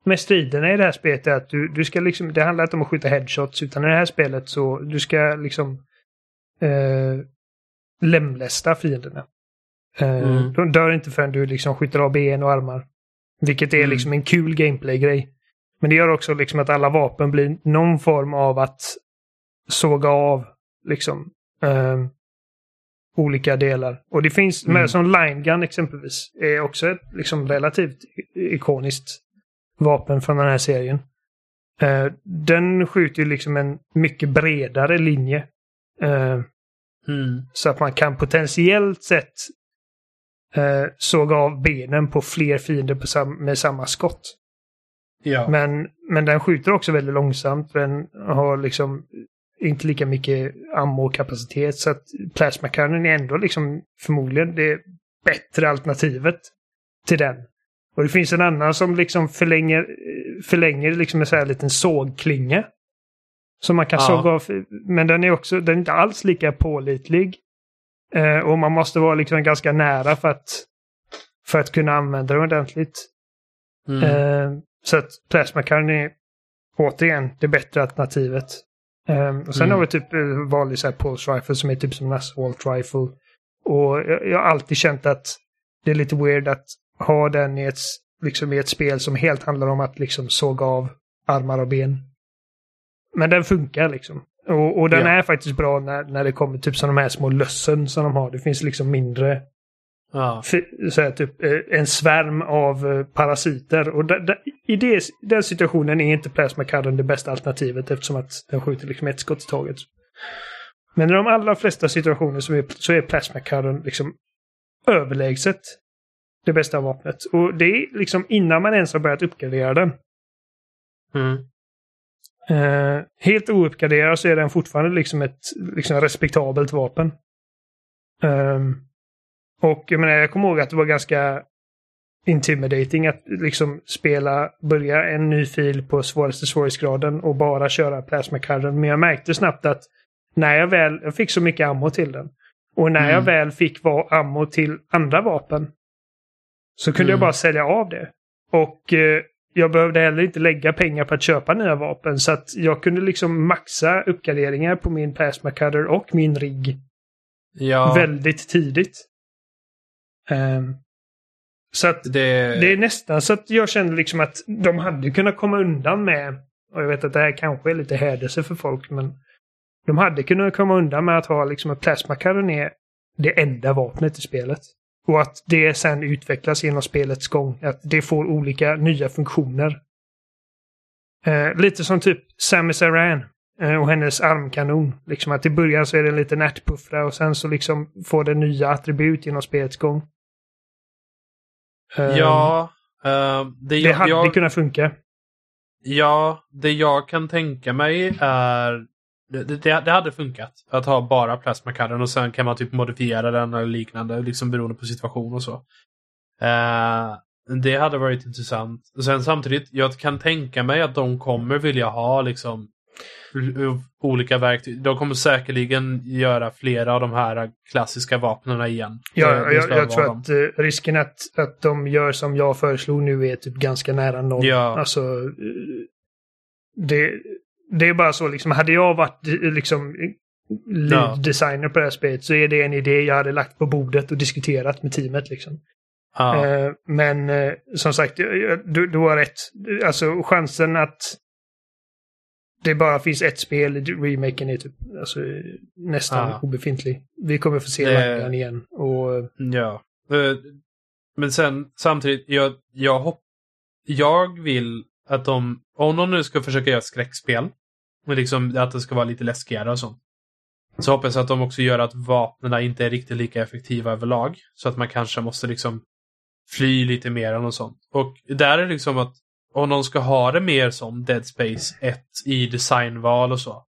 med striderna i det här spelet är att du, du ska liksom... Det handlar inte om att skjuta headshots utan i det här spelet så du ska liksom... Eh, lemlästa fienderna. Eh, mm. De dör inte förrän du liksom skjuter av ben och armar. Vilket är mm. liksom en kul gameplay-grej. Men det gör också liksom att alla vapen blir någon form av att såga av liksom eh, olika delar. Och det finns, mm. med, som line gun exempelvis, är också ett liksom relativt ikoniskt vapen från den här serien. Eh, den skjuter ju liksom en mycket bredare linje. Eh, mm. Så att man kan potentiellt sett eh, såga av benen på fler fiender på sam med samma skott. Ja. Men, men den skjuter också väldigt långsamt. Den har liksom inte lika mycket ammo-kapacitet. Så att Plasma Cannon är ändå liksom förmodligen det bättre alternativet till den. Och det finns en annan som liksom förlänger, förlänger liksom en sån här liten sågklinga. Som man kan ja. såga av. Men den är också, den är inte alls lika pålitlig. Eh, och man måste vara liksom ganska nära för att, för att kunna använda den ordentligt. Mm. Eh, så att Plasma Cannon är återigen det bättre alternativet. Um, och sen mm. har vi typ uh, vanlig så här pulse rifle som är typ som en assault rifle. Och jag, jag, har alltid känt att det är lite weird att ha den i ett, liksom i ett spel som helt handlar om att liksom såga av armar och ben. Men den funkar liksom. Och, och den ja. är faktiskt bra när, när det kommer typ som de här små lössen som de har. Det finns liksom mindre Ja. Så här, typ, eh, en svärm av eh, parasiter. Och da, da, i det, den situationen är inte Plasma det bästa alternativet eftersom att den skjuter liksom ett skott i taget. Men i de allra flesta situationer så är, så är Plasma liksom överlägset det bästa vapnet. Och det är liksom innan man ens har börjat uppgradera den. Mm. Uh, helt ouppgraderad så är den fortfarande liksom ett liksom respektabelt vapen. Um, och jag menar, jag kommer ihåg att det var ganska intimidating att liksom spela, börja en ny fil på svåraste svårighetsgraden och bara köra Plasma Current. Men jag märkte snabbt att när jag väl, jag fick så mycket ammo till den. Och när mm. jag väl fick vara ammo till andra vapen så kunde mm. jag bara sälja av det. Och eh, jag behövde heller inte lägga pengar på att köpa nya vapen. Så att jag kunde liksom maxa uppgraderingar på min Plasma Cutter och min rigg. Ja. Väldigt tidigt. Um, så att det... det är nästan så att jag känner liksom att de hade kunnat komma undan med, och jag vet att det här kanske är lite hädelse för folk, men de hade kunnat komma undan med att ha liksom att plasmakaron är det enda vapnet i spelet. Och att det sen utvecklas genom spelets gång. Att det får olika nya funktioner. Eh, lite som typ Samus Aran eh, och hennes armkanon. Liksom att i början så är det en liten ärtpuffra och sen så liksom får det nya attribut genom spelets gång. Ja. Uh, det, det jag, hade jag, kunnat funka. Ja, det jag kan tänka mig är... Det, det, det hade funkat att ha bara plasmakadden och sen kan man typ modifiera den eller liknande, liksom beroende på situation och så. Uh, det hade varit intressant. Sen samtidigt, jag kan tänka mig att de kommer vilja ha liksom olika verktyg. De kommer säkerligen göra flera av de här klassiska vapnen igen. Ja, det jag, jag tror dem. att uh, risken att, att de gör som jag föreslog nu är typ ganska nära noll. Ja. Alltså, uh, det, det är bara så liksom, hade jag varit uh, liksom lead designer på det här spelet så är det en idé jag hade lagt på bordet och diskuterat med teamet liksom. Ja. men som sagt, du, du har rätt. Alltså chansen att det bara finns ett spel, remaken är typ alltså, nästan ja. obefintlig. Vi kommer få se det... Igen. Och... Ja. Eh, men sen samtidigt, jag, jag, hopp... jag vill att de, om de nu ska försöka göra skräckspel, och liksom att det ska vara lite läskigare och sånt, så hoppas jag att de också gör att vapnen inte är riktigt lika effektiva överlag. Så att man kanske måste liksom fly lite mer än och sånt. Och där är liksom att om de ska ha det mer som Dead Space 1 i designval och så.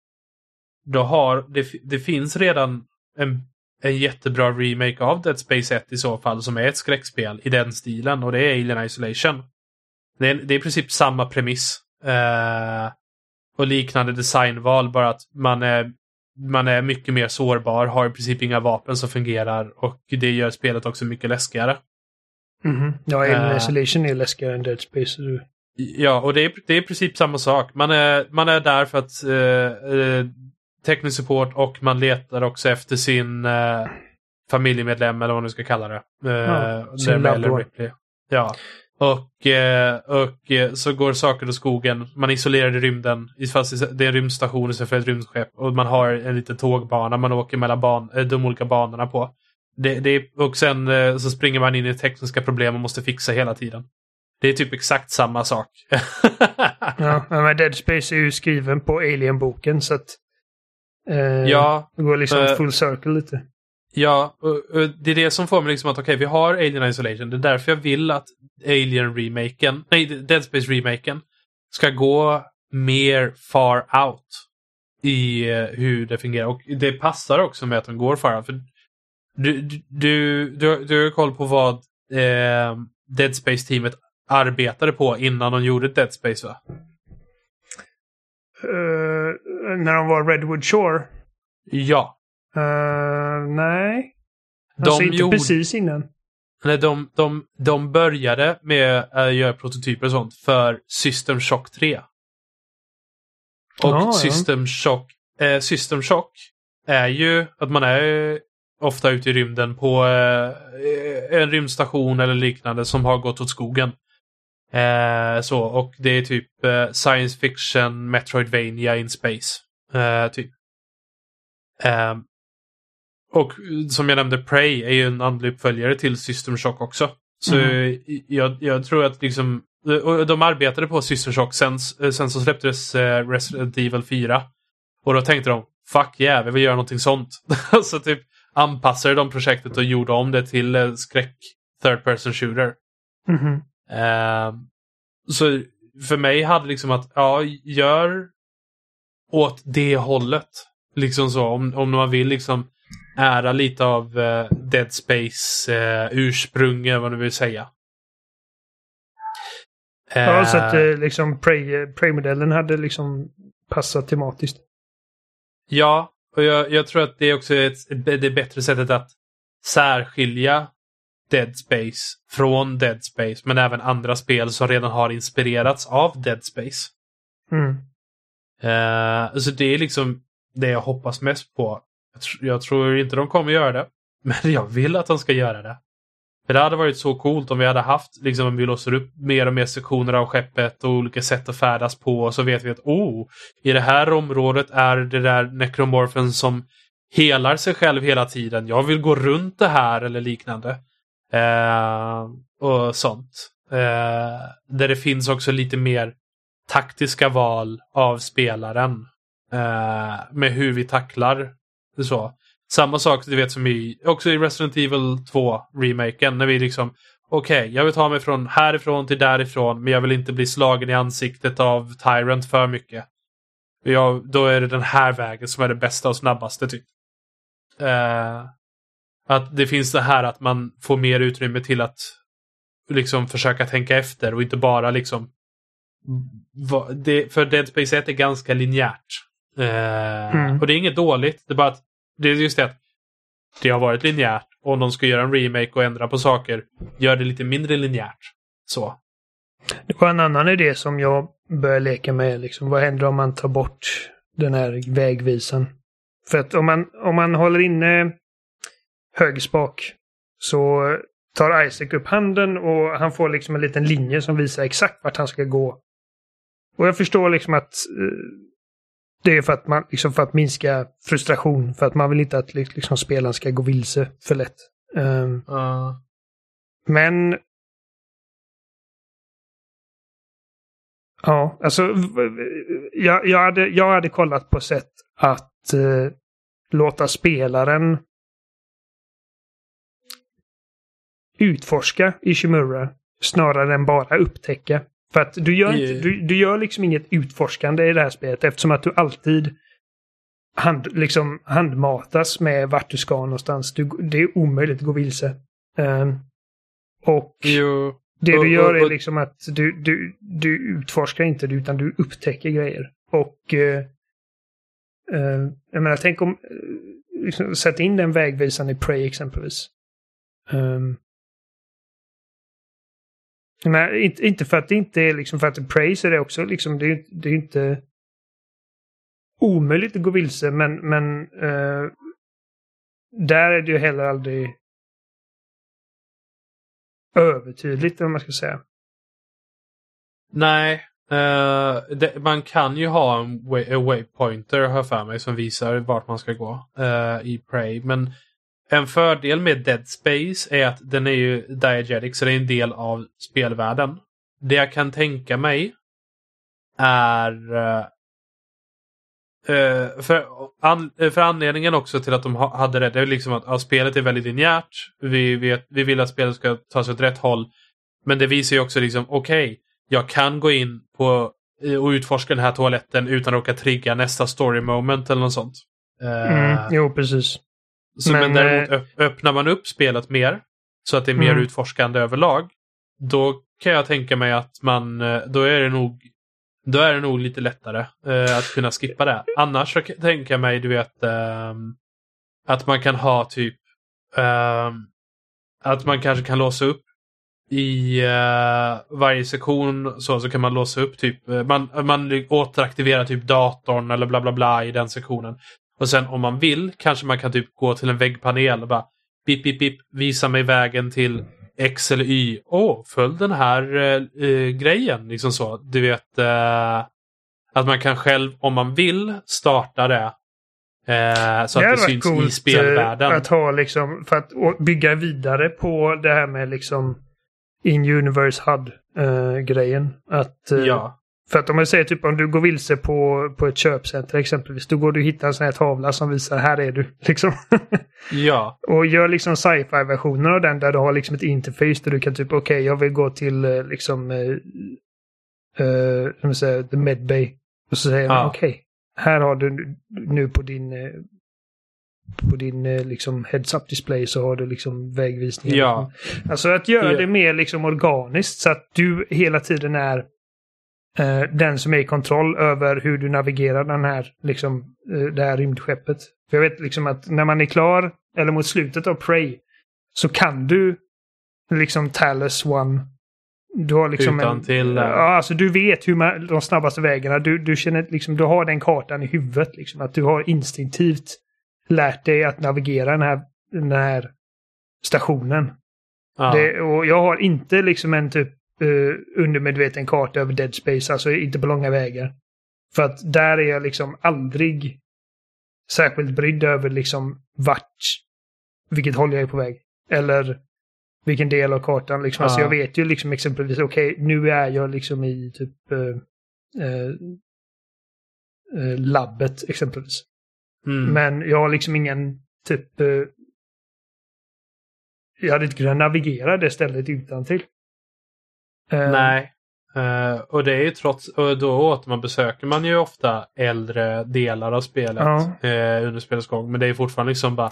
Då har, det, det finns redan en, en jättebra remake av Dead Space 1 i så fall som är ett skräckspel i den stilen och det är Alien Isolation. Det är, det är i princip samma premiss. Eh, och liknande designval bara att man är man är mycket mer sårbar, har i princip inga vapen som fungerar och det gör spelet också mycket läskigare. Mhm. Ja, Alien Eh. Isolation är läskigare än Dead Space. Du... Ja, och det är, det är i princip samma sak. Man är, man är där för att eh, eh, teknisk support och man letar också efter sin eh, familjemedlem eller vad man nu ska kalla det. Eh, Ja, sin. Ripley. Ja. Och, eh, och eh, så går saker åt skogen. Man är isolerad i rymden. Fast det är en rymdstation istället för ett rymdskepp. Och man har en liten tågbana man åker mellan ban eh, de olika banorna på. Det, det och sen så springer man in i tekniska problem och måste fixa hela tiden. Det är typ exakt samma sak. [LAUGHS] Ja, men Dead Space är ju skriven på Alien-boken så att... Eh, ja, Det går liksom eh, full circle lite. ja och, och det är det som får mig liksom att okej, vi har Alien Isolation. Det är därför jag vill att Alien-remaken, nej, Dead Space-remaken ska gå mer far out i eh, hur det fungerar. Och det passar också med att den går far out. För du, du, du, du, du har koll på vad eh, Dead Space-teamet arbetade på innan de gjorde Dead Space va? Eh, när de var Redwood Shore? Ja. Eh, nej. De Alltså inte gjorde- precis innan. Nej, de, de, de började med att göra prototyper och sånt för System Shock 3. Och Ja, ja. System, Shock, eh, System Shock är ju att man är ofta ute i rymden på eh, en rymdstation eller liknande som har gått åt skogen. Eh, så, och det är typ eh, science fiction, Metroidvania in space. Eh, typ. Eh, och som jag nämnde, Prey är ju en andlig uppföljare till System Shock också. Så Mhm. jag, jag tror att liksom de arbetade på System Shock sen, sen så släpptes eh, Resident Evil 4. Och då tänkte de Fuck yeah, vi vill göra någonting sånt. [LAUGHS] så typ anpassade de projektet och gjorde om det till eh, skräck third person shooter. Eh, så för mig hade liksom att, ja, gör åt det hållet. Liksom så, om, om man vill liksom ära lite av eh, Dead Space eh, ursprung, eller vad du vill säga. Ja, så att eh, liksom Prey- Prey-modellen hade liksom passat tematiskt. Ja, och jag, jag tror att det är också ett, det bättre sättet att särskilja Dead Space från Dead Space, men även andra spel som redan har inspirerats av Dead Space. Mm. Eh, så det är liksom det jag hoppas mest på. Jag, tr- jag tror inte de kommer göra det, [LAUGHS] men jag vill att de ska göra det. För det hade varit så coolt om vi hade haft, liksom om vi låser upp mer och mer sektioner av skeppet och olika sätt att färdas på. Och så vet vi att oh, i det här området är det där nekromorfen som helar sig själv hela tiden. Jag vill gå runt det här eller liknande. Eh, och sånt. Eh, där det finns också lite mer taktiska val av spelaren. Eh, med hur vi tacklar så. Samma sak du vet som i, också i Resident Evil 2-remaken. När vi liksom, okej, jag vill ta mig från härifrån till därifrån. Men jag vill inte bli slagen i ansiktet av Tyrant för mycket. Jag, då är det den här vägen som är det bästa och snabbaste typ. Eh, att det finns det här att man får mer utrymme till att liksom försöka tänka efter och inte bara liksom va- det, för Dead Space 1 är ganska linjärt. Eh, Mm. Och det är inget dåligt. Det är bara att det är just det att det har varit linjärt. Och om de ska göra en remake och ändra på saker, gör det lite mindre linjärt. Så. Det var en annan idé som jag började leka med. Liksom. Vad händer om man tar bort den här vägvisan? För att om man, om man håller inne höger spak så tar Isaac upp handen och han får liksom en liten linje som visar exakt vart han ska gå. Och jag förstår liksom att eh, det är för att, man, liksom för att minska frustration. För att man vill inte att liksom, spelaren ska gå vilse för lätt. Ehm, men... Ja, alltså jag, jag, hade, jag hade kollat på sätt att eh, låta spelaren utforska Ishimura snarare än bara upptäcka. För att du gör, inte, du, du gör liksom inget utforskande i det här spelet eftersom att du alltid hand, liksom handmatas med vart du ska någonstans. Du, det är omöjligt att gå vilse. Ehm, och Jo. det du gör är liksom att du, du, du utforskar inte utan du upptäcker grejer. Och eh, Uh, jag menar, tänk om... Uh, liksom, sätt in den vägvisaren i Prey exempelvis. Um, men inte, inte för att det inte är liksom för att det är är det också liksom, det är, det är inte omöjligt att gå vilse men, men uh, där är det ju heller aldrig övertydligt om man ska säga. Nej, uh, det, man kan ju ha en, way, waypointer har för mig som visar vart man ska gå uh, i Prey. Men en fördel med Dead Space är att den är ju diegetic så det är en del av spelvärlden. Det jag kan tänka mig är uh, för, an, för anledningen också till att de ha, hade det, det är liksom att ja, spelet är väldigt linjärt. Vi, vet, vi vill att spelet ska ta sig åt rätt håll. Men det visar ju också liksom, okej, okay, jag kan gå in på eh, och utforska den här toaletten utan att råka trigga nästa story moment eller något sånt. Mm, uh, jo, precis. Så, men, men däremot äh, öppnar man upp spelet mer så att det är mer mm. utforskande överlag. Då kan jag tänka mig att man, eh, då är det nog då är det nog lite lättare uh, att kunna skippa det. Annars så kan jag tänka mig, du vet, uh, att man kan ha typ uh, att man kanske kan låsa upp i uh, varje sektion så, så kan man låsa upp typ, man, man återaktiverar typ datorn eller bla bla bla i den sektionen. Och sen om man vill kanske man kan typ gå till en väggpanel och bara bip bip bip visa mig vägen till X eller Y. Åh, oh, följ den här uh, grejen. Liksom så. Du vet att man kan själv om man vill starta det Eh, så det att det syns i spelvärlden. Att ha liksom, för att bygga vidare på det här med liksom in-universe HUD-grejen. Uh, att, ja. För att om man säger typ om du går vilse på, på ett köpcenter exempelvis, då går du och hittar en sån här tavla som visar här är du. [LAUGHS] Liksom. ja. Och gör liksom sci-fi versioner av den där du har liksom ett interface där du kan typ okej okay, jag vill gå till uh, liksom uh, säga, the medbay. Och så säger ja. man okej, okay, här har du nu på din på din eh, liksom heads-up display så har du liksom vägvisningar. Ja. Alltså att göra det mer liksom organiskt så att du hela tiden är eh, den som är i kontroll över hur du navigerar den här, liksom, eh, det här rymdskeppet. För jag vet liksom att när man är klar, eller mot slutet av Prey, så kan du liksom Talus One. Du har liksom Utan en, till... Ja, alltså du vet hur man, de snabbaste vägarna, du, du känner liksom, du har den kartan i huvudet liksom. Att du har instinktivt lärt dig att navigera den här, den här stationen. Ja. Det, och jag har inte liksom en typ uh, undermedveten karta över Dead Space, alltså inte på långa vägar. För att där är jag liksom aldrig särskilt brydd över liksom vart, vilket håll jag är på väg. Eller vilken del av kartan liksom. Ja. Alltså jag vet ju liksom exempelvis, okej, okay, nu är jag liksom i typ uh, uh, labbet exempelvis. Mm. Men jag har liksom ingen typ... Eh, jag hade inte kunnat navigera det stället utan till. Uh, Nej. Uh, och det är ju trots, och då återbesöker man ju ofta äldre delar av spelet uh. uh, under spelets gång. Men det är fortfarande liksom bara,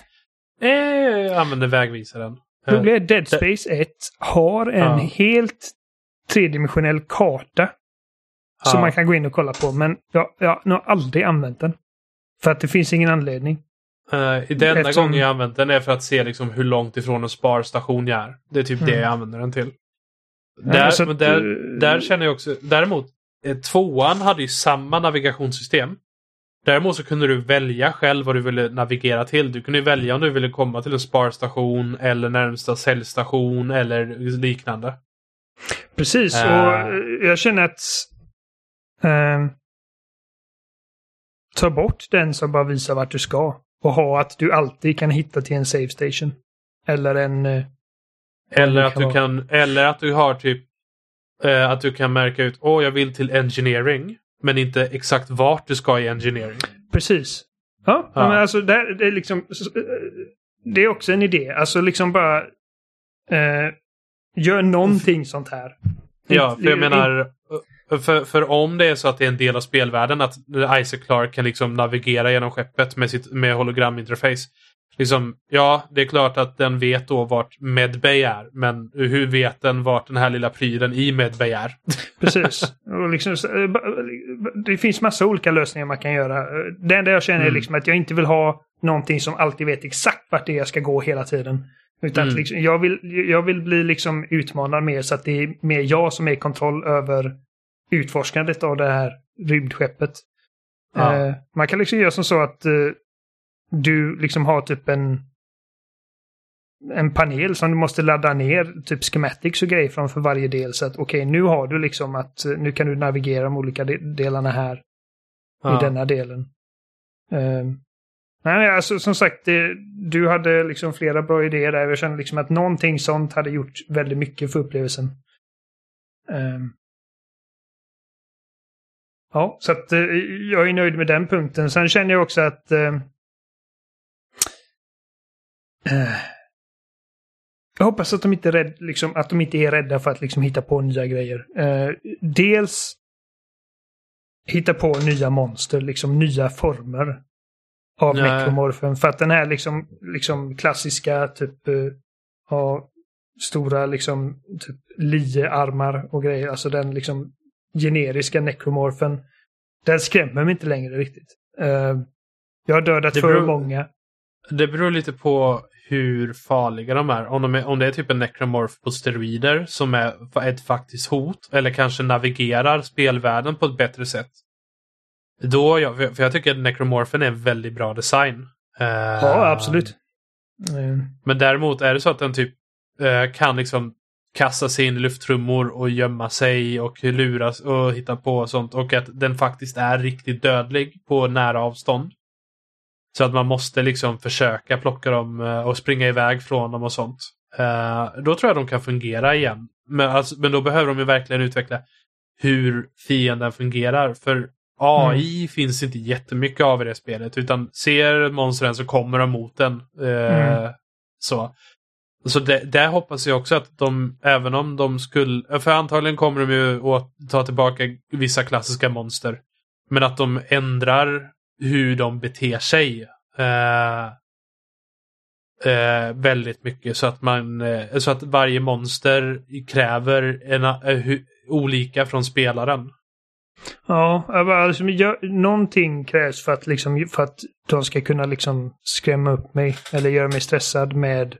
eh, använder vägvisaren. Problemet Dead Space 1 har en helt tredimensionell karta. Som man kan gå in och kolla på. Men jag, jag har aldrig använt den. För att det finns ingen anledning. Uh, det enda Eftersom... gången jag använt den är för att se liksom hur långt ifrån en sparstation jag är. Det är typ mm. det jag använder den till. Där, ja, att, där, där känner jag också, däremot, eh, tvåan hade ju samma navigationssystem. Däremot så kunde du välja själv vad du ville navigera till. Du kunde välja om du ville komma till en sparstation eller närmsta säljstation eller liknande. Precis, uh, och eh. jag känner att uh, ta bort den som bara visar vart du ska. Och ha att du alltid kan hitta till en save station. Eller en... Eh, eller att, du kan, eller att du har typ eh, att du kan märka ut åh jag vill till engineering. Men inte exakt vart du ska i engineering. Precis. Ja, ja. men alltså det, det, är liksom... Eh, det är också en idé. Alltså liksom bara... Eh, gör någonting sånt här. Ja, för jag menar för, för om det är så att det är en del av spelvärlden att Isaac Clark kan liksom navigera genom skeppet med sitt med holograminterface. Liksom, ja, det är klart att den vet då vart Medbay är, men hur vet den vart den här lilla prylen i Medbay är? [LAUGHS] Precis. Och liksom, eh, det finns massa olika lösningar man kan göra. Det enda jag känner mm. är liksom att jag inte vill ha någonting som alltid vet exakt vart det är jag ska gå hela tiden. Utan mm. liksom, jag, vill, jag vill bli liksom utmanad mer så att det är mer jag som är i kontroll över utforskandet av det här rymdskeppet. Ja. Uh, man kan liksom göra som så att uh, du liksom har typ en en panel som du måste ladda ner typ schematics och grejer från för varje del. Så att okej, okay, nu har du liksom att nu kan du navigera de olika delarna här ja. i denna delen. Uh, nej, alltså som sagt, det, du hade liksom flera bra idéer där. Jag känner liksom att någonting sånt hade gjort väldigt mycket för upplevelsen. Um, ja, så att uh, jag är nöjd med den punkten. Sen känner jag också att jag hoppas att de inte är, rädd, liksom, att de inte är rädda för att liksom, hitta på nya grejer. Uh, dels hitta på nya monster, liksom nya former av Nej. nekromorfen. För att den här liksom, liksom klassiska typ uh, ha stora liksom typ liearmar och grejer, alltså den liksom generiska nekromorfen. Den skrämmer mig inte längre riktigt. Uh, jag har dödat det för beror, många. Det beror lite på hur farliga de är. Om, de är, om det är typ en necromorph på steroider som är ett faktiskt hot eller kanske navigerar spelvärlden på ett bättre sätt. Då, ja, för jag tycker att necromorphen är en väldigt bra design. Ja, absolut. Mm. Men däremot är det så att den typ uh, kan liksom kasta sig in i lufttrummor och gömma sig och luras och hitta på och sånt. Och att den faktiskt är riktigt dödlig på nära avstånd. Så att man måste liksom försöka plocka dem eh, och springa iväg från dem och sånt. Uh, då tror jag de kan fungera igen. Men, alltså, men då behöver de ju verkligen utveckla hur fienden fungerar. För AI mm. finns inte jättemycket av i det spelet. Utan ser monstren så kommer de mot den. Uh, mm. Så, så det, där hoppas jag också att de, även om de skulle, för antagligen kommer de ju att ta tillbaka vissa klassiska monster. Men att de ändrar hur de beter sig. Eh, eh, väldigt mycket så att man eh, så att varje monster kräver en, eh, olika från spelaren. Ja, alltså, någonting krävs för att, liksom, för att de ska kunna liksom skrämma upp mig eller göra mig stressad med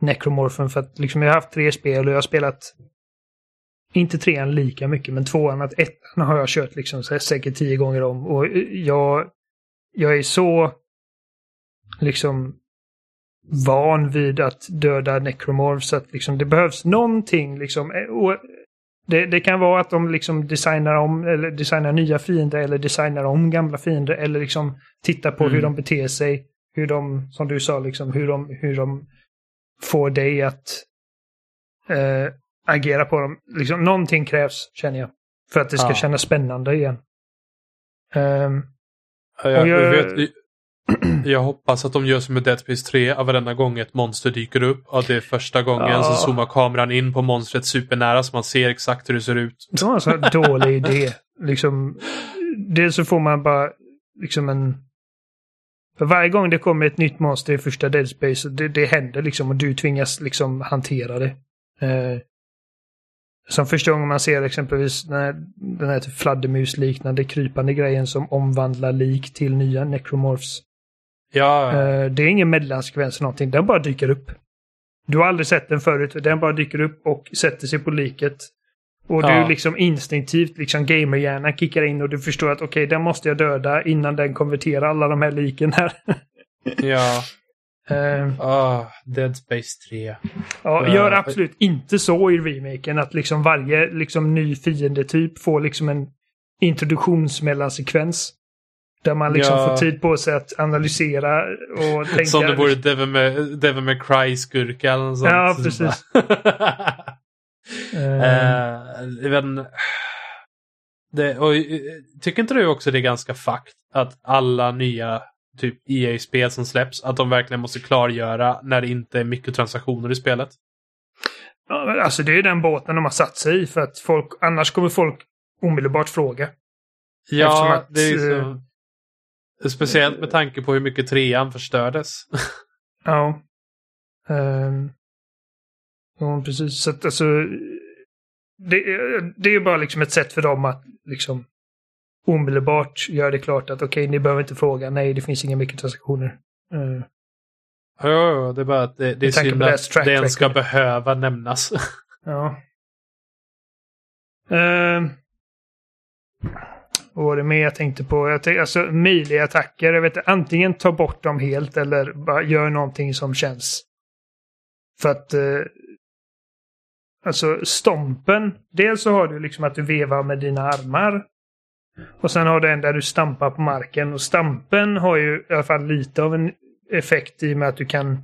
Necromorphen. För att liksom, jag har haft tre spel och jag har spelat inte trean lika mycket, men tvåan, att ettan har jag kört liksom säkert tio gånger om. Och jag jag är så liksom van vid att döda necromorphs att liksom det behövs någonting liksom. Eh, det, det, kan vara att de liksom designar om eller designar nya fiender eller designar om gamla fiender eller liksom tittar på mm. hur de beter sig. Hur de, som du sa, liksom hur de, hur de får dig att äh, agera på dem. Liksom, någonting krävs, känner jag. För att det ska ja. kännas spännande igen. Um, jag, jag... Vet, [CLEARS THROAT] jag hoppas att de gör som med Dead Space 3, att varenda gång ett monster dyker upp, att det är första gången ja. så zoomar kameran in på monstret supernära så man ser exakt hur det ser ut. Det var en sån dålig [LAUGHS] idé. Liksom, dels så får man bara liksom en... För varje gång det kommer ett nytt monster i första Dead Space, det, det händer liksom och du tvingas liksom hantera det. Eh, som första gången man ser exempelvis den här, den här typ fladdermusliknande krypande grejen som omvandlar lik till nya necromorphs. Ja. Uh, det är ingen mellansekvens eller någonting, den bara dyker upp. Du har aldrig sett den förut, den bara dyker upp och sätter sig på liket. Och ja. du liksom instinktivt, liksom gamerhjärnan kickar in och du förstår att okej, okay, den måste jag döda innan den konverterar alla de här liken här. [LAUGHS] ja. Uh, oh, Dead Space 3. Ja, uh, gör absolut inte så i remaken att liksom varje liksom, ny fiendetyp får liksom en introduktionsmellansekvens. Där man liksom ja. får tid på sig att analysera och [LAUGHS] tänka. Som det vore Devil Devil med Cry-skurka eller något sånt. Ja, precis. [LAUGHS] uh, men, det, och, tycker inte du också det är ganska fakt att alla nya typ EA-spel som släpps, att de verkligen måste klargöra när det inte är mikrotransaktioner i spelet. Ja, alltså det är den båten de har satt sig i för att folk, annars kommer folk omedelbart fråga. Ja, att, det är så, uh, Speciellt med tanke på hur mycket trean förstördes. [LAUGHS] Ja. Um, ja, precis. Så att alltså... Det, det är ju bara liksom ett sätt för dem att liksom omedelbart göra det klart att okej, okay, ni behöver inte fråga. Nej, det finns inga mikrotransaktioner. Uh, Ja, det är bara att det, det är synd att den ska behöva nämnas. [LAUGHS] ja. Uh, vad var det mer jag tänkte på? Jag tänkte, alltså melee-attacker, jag vet antingen ta bort dem helt eller bara gör någonting som känns. För att uh, Alltså stompen, dels så har du liksom att du vevar med dina armar. Och sen har du en där du stampar på marken och stampen har ju i alla fall lite av en effekt i och med att du kan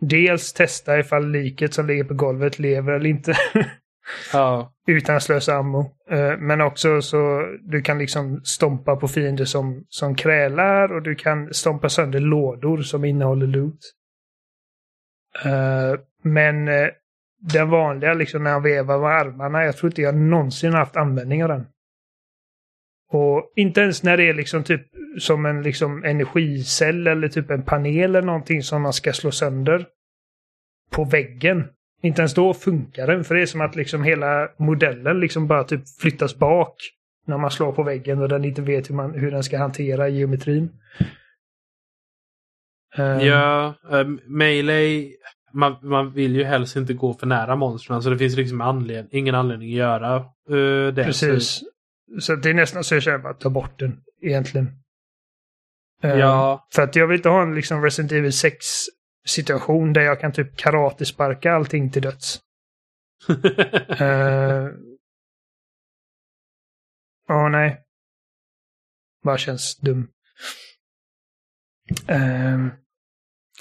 dels testa ifall liket som ligger på golvet lever eller inte. [LAUGHS] ja. Utan att slösa ammo. Eh, men också så du kan liksom stompa på fiender som, som krälar och du kan stompa sönder lådor som innehåller loot. Eh, men eh, den vanliga liksom när han vevar med armarna, jag tror inte jag någonsin haft användning av den. Och inte ens när det är liksom typ som en liksom energicell eller typ en panel eller någonting som man ska slå sönder på väggen. Inte ens då funkar den, för det är som att liksom hela modellen liksom bara typ flyttas bak när man slår på väggen och den inte vet hur, man, hur den ska hantera geometrin. Um, ja, um, melee, man, man vill ju helst inte gå för nära monstren så det finns liksom anled ingen anledning att göra uh, det. Precis. Så det är nästan så jag känner bara ta bort den egentligen. Ja. Um, för att jag vill inte ha en liksom Resident Evil 6 situation där jag kan typ karatesparka allting till döds. [LAUGHS] uh, oh, nej. Bara känns dum. Um,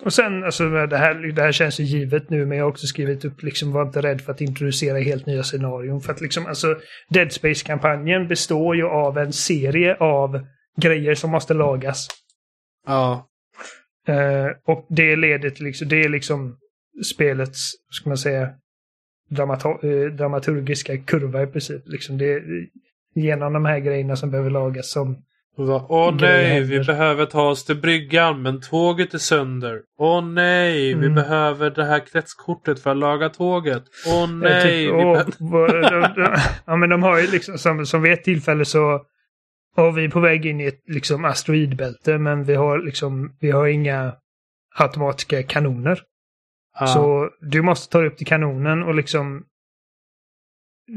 och sen, alltså det här, det här känns ju givet nu, men jag har också skrivit upp liksom, var inte rädd för att introducera helt nya scenarion. För att liksom, alltså Dead Space-kampanjen består ju av en serie av grejer som måste lagas. Ja. Uh, och det leder till liksom, det är liksom spelets, ska man säga, uh, dramaturgiska kurva i princip. Liksom det är genom de här grejerna som behöver lagas som Åh nej, vi behöver ta oss till bryggan men tåget är sönder. Åh nej, mm. vi behöver det här kretskortet för att laga tåget. Åh nej. Åh, [LAUGHS] ja men de har ju liksom som, som vid ett tillfälle så och vi är på väg in i ett liksom asteroidbälte men vi har liksom vi har inga automatiska kanoner. Ah. Så du måste ta upp till kanonen och liksom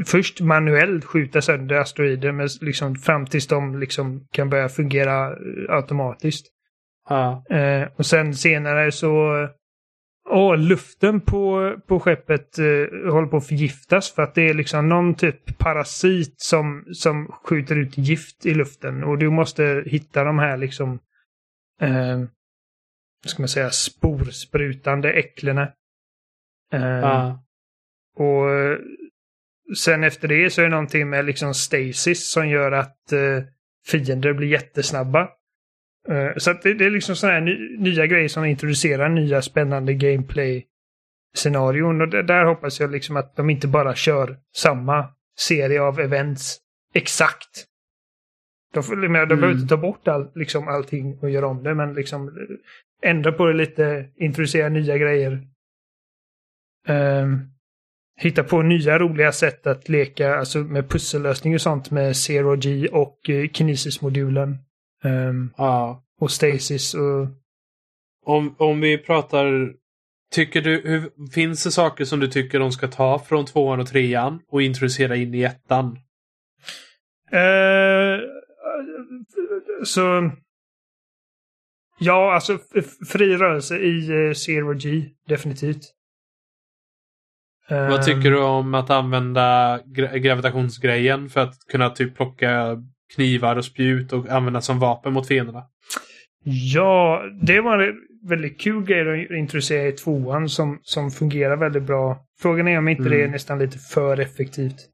först manuellt skjuta sönder asteroider men liksom fram tills de liksom kan börja fungera eh, automatiskt. Ja. Eh, och sen senare så Åh, luften på, på skeppet eh, håller på att förgiftas för att det är liksom någon typ parasit som, som skjuter ut gift i luften. Och du måste hitta de här liksom eh, ska man säga, sporsprutande äcklena. Eh, ja. Och Sen efter det så är det någonting med liksom stasis som gör att uh, fiender blir jättesnabba. Uh, så det, det, är liksom sådana här ny, nya grejer som introducerar nya spännande gameplay-scenarion. Och det, där hoppas jag liksom att de inte bara kör samma serie av events exakt. De, de, de mm. behöver inte ta bort all, liksom allting och göra om det, men liksom ändra på det lite, introducera nya grejer. Um, hitta på nya roliga sätt att leka alltså med pussellösning och sånt med Zero G och eh, Kinesis-modulen. Um, ja. Och Stasis och... Om, om vi pratar... Tycker du, hur, finns det saker som du tycker de ska ta från tvåan och trean och introducera in i ettan? Uh, så... Ja, alltså fri rörelse i uh, Zero G, definitivt. Vad tycker du om att använda gra gravitationsgrejen för att kunna typ plocka knivar och spjut och använda som vapen mot fienderna? Ja, det var en väldigt kul grej att introducera i tvåan som, som fungerar väldigt bra. Frågan är om inte mm. det är mm. nästan lite för effektivt.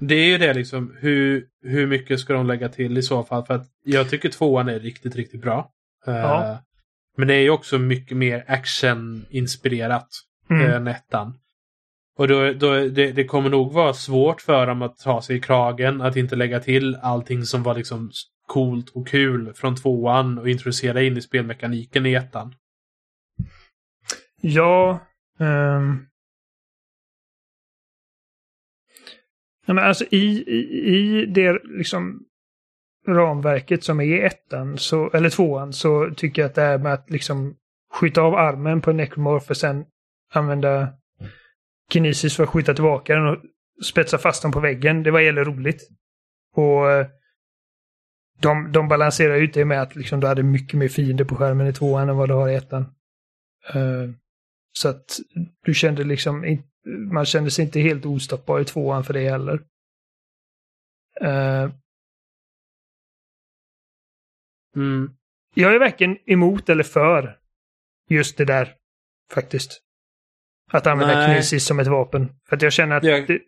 Det är ju det liksom. Hur, hur mycket ska de lägga till i så fall? För att jag tycker tvåan är riktigt, riktigt bra. Ja. Uh, men det är ju också mycket mer action-inspirerat mm. än ettan. Och då, då, det, det, kommer nog vara svårt för dem att ta sig i kragen, att inte lägga till allting som var liksom coolt och kul från tvåan och introducera in i spelmekaniken i ettan. Ja. Um... Ja, men alltså i, i, i det liksom ramverket som är ettan, så, eller tvåan, så tycker jag att det här med att liksom skjuta av armen på en necromorph och sen använda kinesis för att skjuta tillbaka den och spetsa fast den på väggen, det var jävligt roligt. Och eh, de, de balanserar ut det med att liksom du hade mycket mer fiender på skärmen i tvåan än vad du har i ettan. Uh, så att du kände liksom, man kände sig inte helt ostoppbar i tvåan för det heller. Uh, mm. Jag är varken emot eller för just det där, faktiskt. Att använda kinesis som ett vapen. För att jag känner att jag... det,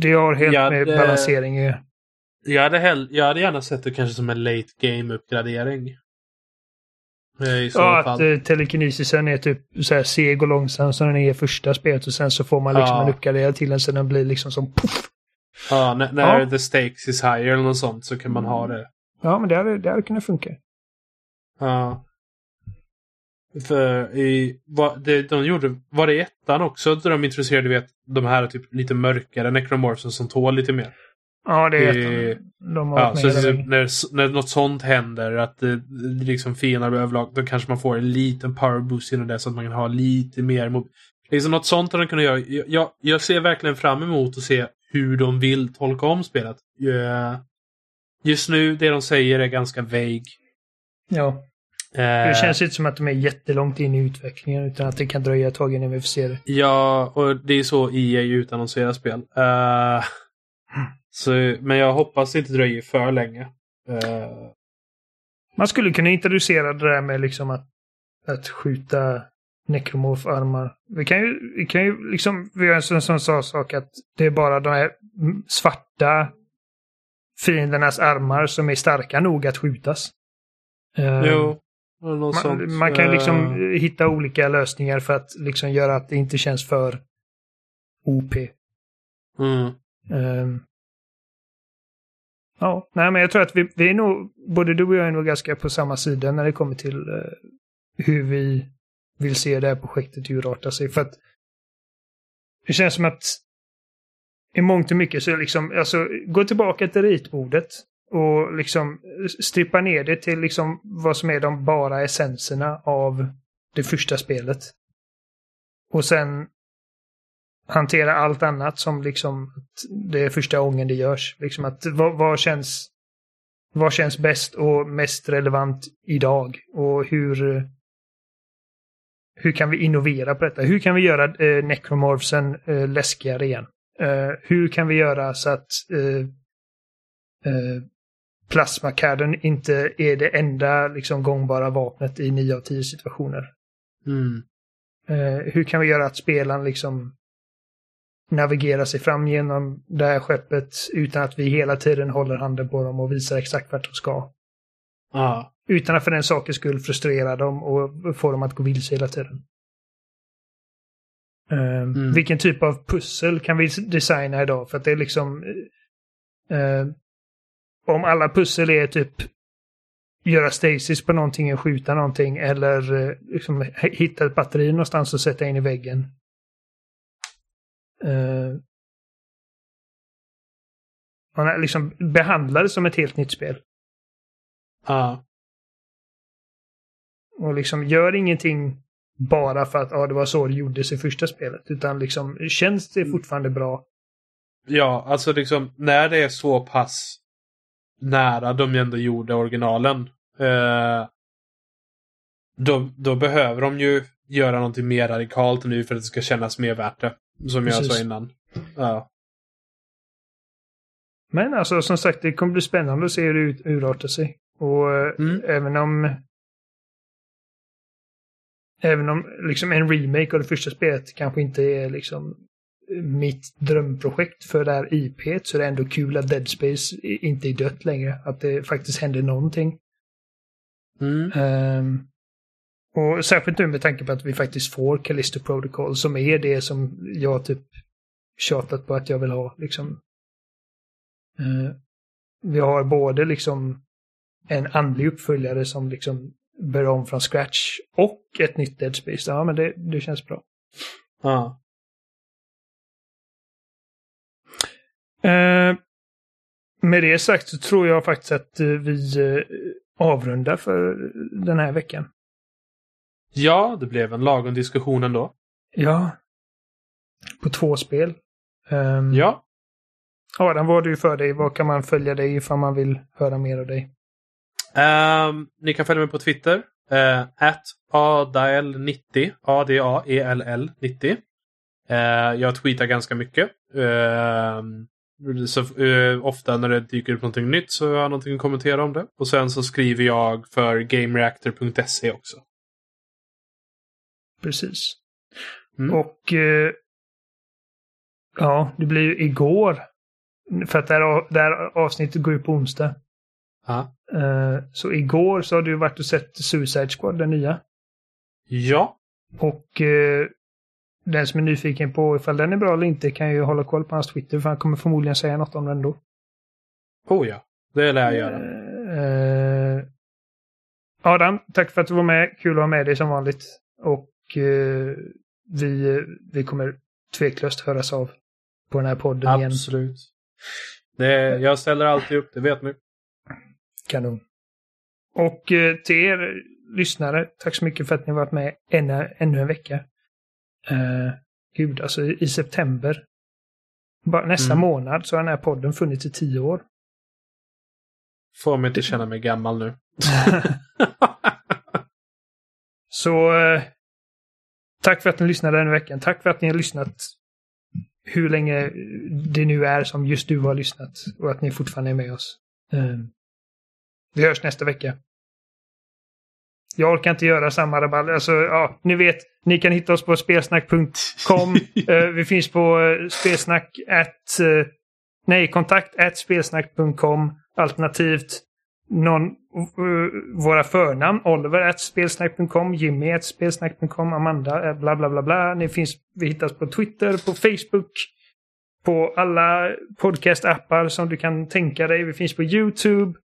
det har helt jag med balansering att jag hade, hell, jag hade gärna sett det kanske som en late game-uppgradering. Eh, ja, fall. att uh, telekinesisen är typ så här seg och långsam som den är i första spelet och sen så får man liksom ja. en uppgradering till den så den blir liksom som poff. Ja, när, när ja. the stakes is higher eller något sånt så kan man ha det. Ja, men det hade, det hade kunnat funka. Ja. För i, vad, det, de gjorde, var det i ettan också där de introducerade vet, de här typ lite mörkare necromorphsen som tål lite mer? Ja, det är det, de har ja, så typ, när, när något sånt händer, att det, det liksom fiender överlag, då kanske man får en liten power boost genom det så att man kan ha lite mer Liksom något sånt har de kunnat göra. Jag, jag ser verkligen fram emot att se hur de vill tolka om spelet. Just nu, det de säger är ganska vague. Ja. Det eh. känns inte som att de är jättelångt in i utvecklingen utan att det kan dröja ett tag innan vi får se det. Ja, och det är så EA utannonserar spel. Uh, så, men jag hoppas det inte dröjer för länge. Uh... Man skulle kunna introducera det där med liksom att, att skjuta nekromorf-armar. Vi kan ju, vi kan ju liksom, vi har en sån, sån sak att det är bara de här svarta fiendernas armar som är starka nog att skjutas. Uh, jo. Man, man, kan liksom uh... hitta olika lösningar för att liksom göra att det inte känns för OP. Mm. Um, Ja, nej men jag tror att vi, vi är nog, både du och jag är nog ganska på samma sida när det kommer till uh, hur vi vill se det här projektet urarta sig. För att det känns som att i mångt och mycket så liksom, alltså gå tillbaka till ritbordet och liksom strippa ner det till liksom vad som är de bara essenserna av det första spelet. Och sen hantera allt annat som liksom det är första gången det görs. Liksom att vad, vad, känns vad känns bäst och mest relevant idag? Och hur hur kan vi innovera på detta? Hur kan vi göra eh, necromorphsen eh, läskigare igen? Eh, hur kan vi göra så att eh, eh eh, plasmakadden inte är det enda liksom, gångbara vapnet i 9 av 10 situationer? Mm. Eh, hur kan vi göra att spelaren liksom navigera sig fram genom det här skeppet utan att vi hela tiden håller handen på dem och visar exakt vart de ska. Ja. Utan att för den sakens skull frustrera dem och få dem att gå vilse hela tiden. Um, mm. Vilken typ av pussel kan vi designa idag? För att det är liksom... Uh, om alla pussel är typ göra stasis på någonting och skjuta någonting eller uh, liksom, hitta ett batteri någonstans och sätta in i väggen. Uh, man liksom behandlar det som ett helt nytt spel. Ja. Och liksom gör ingenting bara för att ja, det var så det gjordes i första spelet. Utan liksom känns det fortfarande bra. Ja, alltså liksom när det är så pass nära de ändå gjorde originalen. Eh, då, då behöver de ju göra någonting mer radikalt nu för att det ska kännas mer värt det. Som Precis. jag sa innan. Ja. Men alltså som sagt, det kommer bli spännande att se hur det urartar sig. Och eh, mm. även om Även om liksom en remake av det första spelet kanske inte är liksom mitt drömprojekt för det här IP så är det ändå kul att Dead Space inte är dött längre. Att det faktiskt händer någonting. Mm. Um, och särskilt nu med tanke på att vi faktiskt får Callisto Protocol som är det som jag typ tjatat på att jag vill ha. Liksom. Uh, vi har både liksom en andlig uppföljare som liksom börja om från scratch och ett nytt Dead Space. Ja, men det, det känns bra. Ja. Eh, med det sagt så tror jag faktiskt att eh, vi eh, avrundar för den här veckan. Ja, det blev en lagom diskussion ändå. Ja. På två spel. Um, Ja. Adam, vad har du för dig? Vad kan man följa dig ifall man vill höra mer av dig? Ehm, ni kan följa mig på Twitter. Uh, at adael90. A-D-A-E-L-L 90. Eh, jag tweetar ganska mycket. Ehm, så, eh, ofta när det dyker upp någonting nytt så har jag någonting att kommentera om det. Och sen så skriver jag för GameReactor.se också. Precis. Mm. Och eh, ja, det blir ju igår. För att det här, det här avsnittet går ju på onsdag. Ja. Eh, så igår så har du varit och sett Suicide Squad, den nya. Ja. Och eh, den som är nyfiken på ifall den är bra eller inte kan ju hålla koll på hans Twitter för han kommer förmodligen säga något om den ändå. Oh ja. Det lär jag göra. Eh, Adam, tack för att du var med. Kul att ha med dig som vanligt. Och eh, vi, vi kommer tveklöst höras av på den här podden igen. Absolut. Det, jag ställer alltid upp, det vet ni. Kanon. Och eh, till er lyssnare, tack så mycket för att ni varit med ännu, ännu en vecka. Eh, gud, alltså i, september, bara nästa Mm. månad, så har den här podden funnits i tio år. Får mig inte känna mig gammal nu. [LAUGHS] Så eh, tack för att ni lyssnade den veckan. Tack för att ni har lyssnat hur länge det nu är som just du har lyssnat och att ni fortfarande är med oss. Eh, vi hörs nästa vecka. Jag orkar inte göra samma rabalder. Alltså, ja, ni vet, ni kan hitta oss på spelsnack.com. [LAUGHS] Eh, vi finns på eh, spelsnack at, eh, nej, kontakt at spelsnack.com. Alternativt någon, våra förnamn. Oliver at spelsnack.com, Jimmy at spelsnack.com, Amanda bla bla bla bla. Ni finns, vi hittas på Twitter, på Facebook, på alla podcast-appar som du kan tänka dig. Vi finns på YouTube.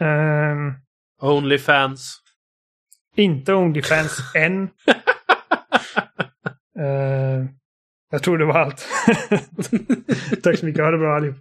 Ehm, Onlyfans. Inte Onlyfans [LAUGHS] än. Ehm, jag tror det var allt. [LAUGHS] Tack så mycket. Ha det bra allihop.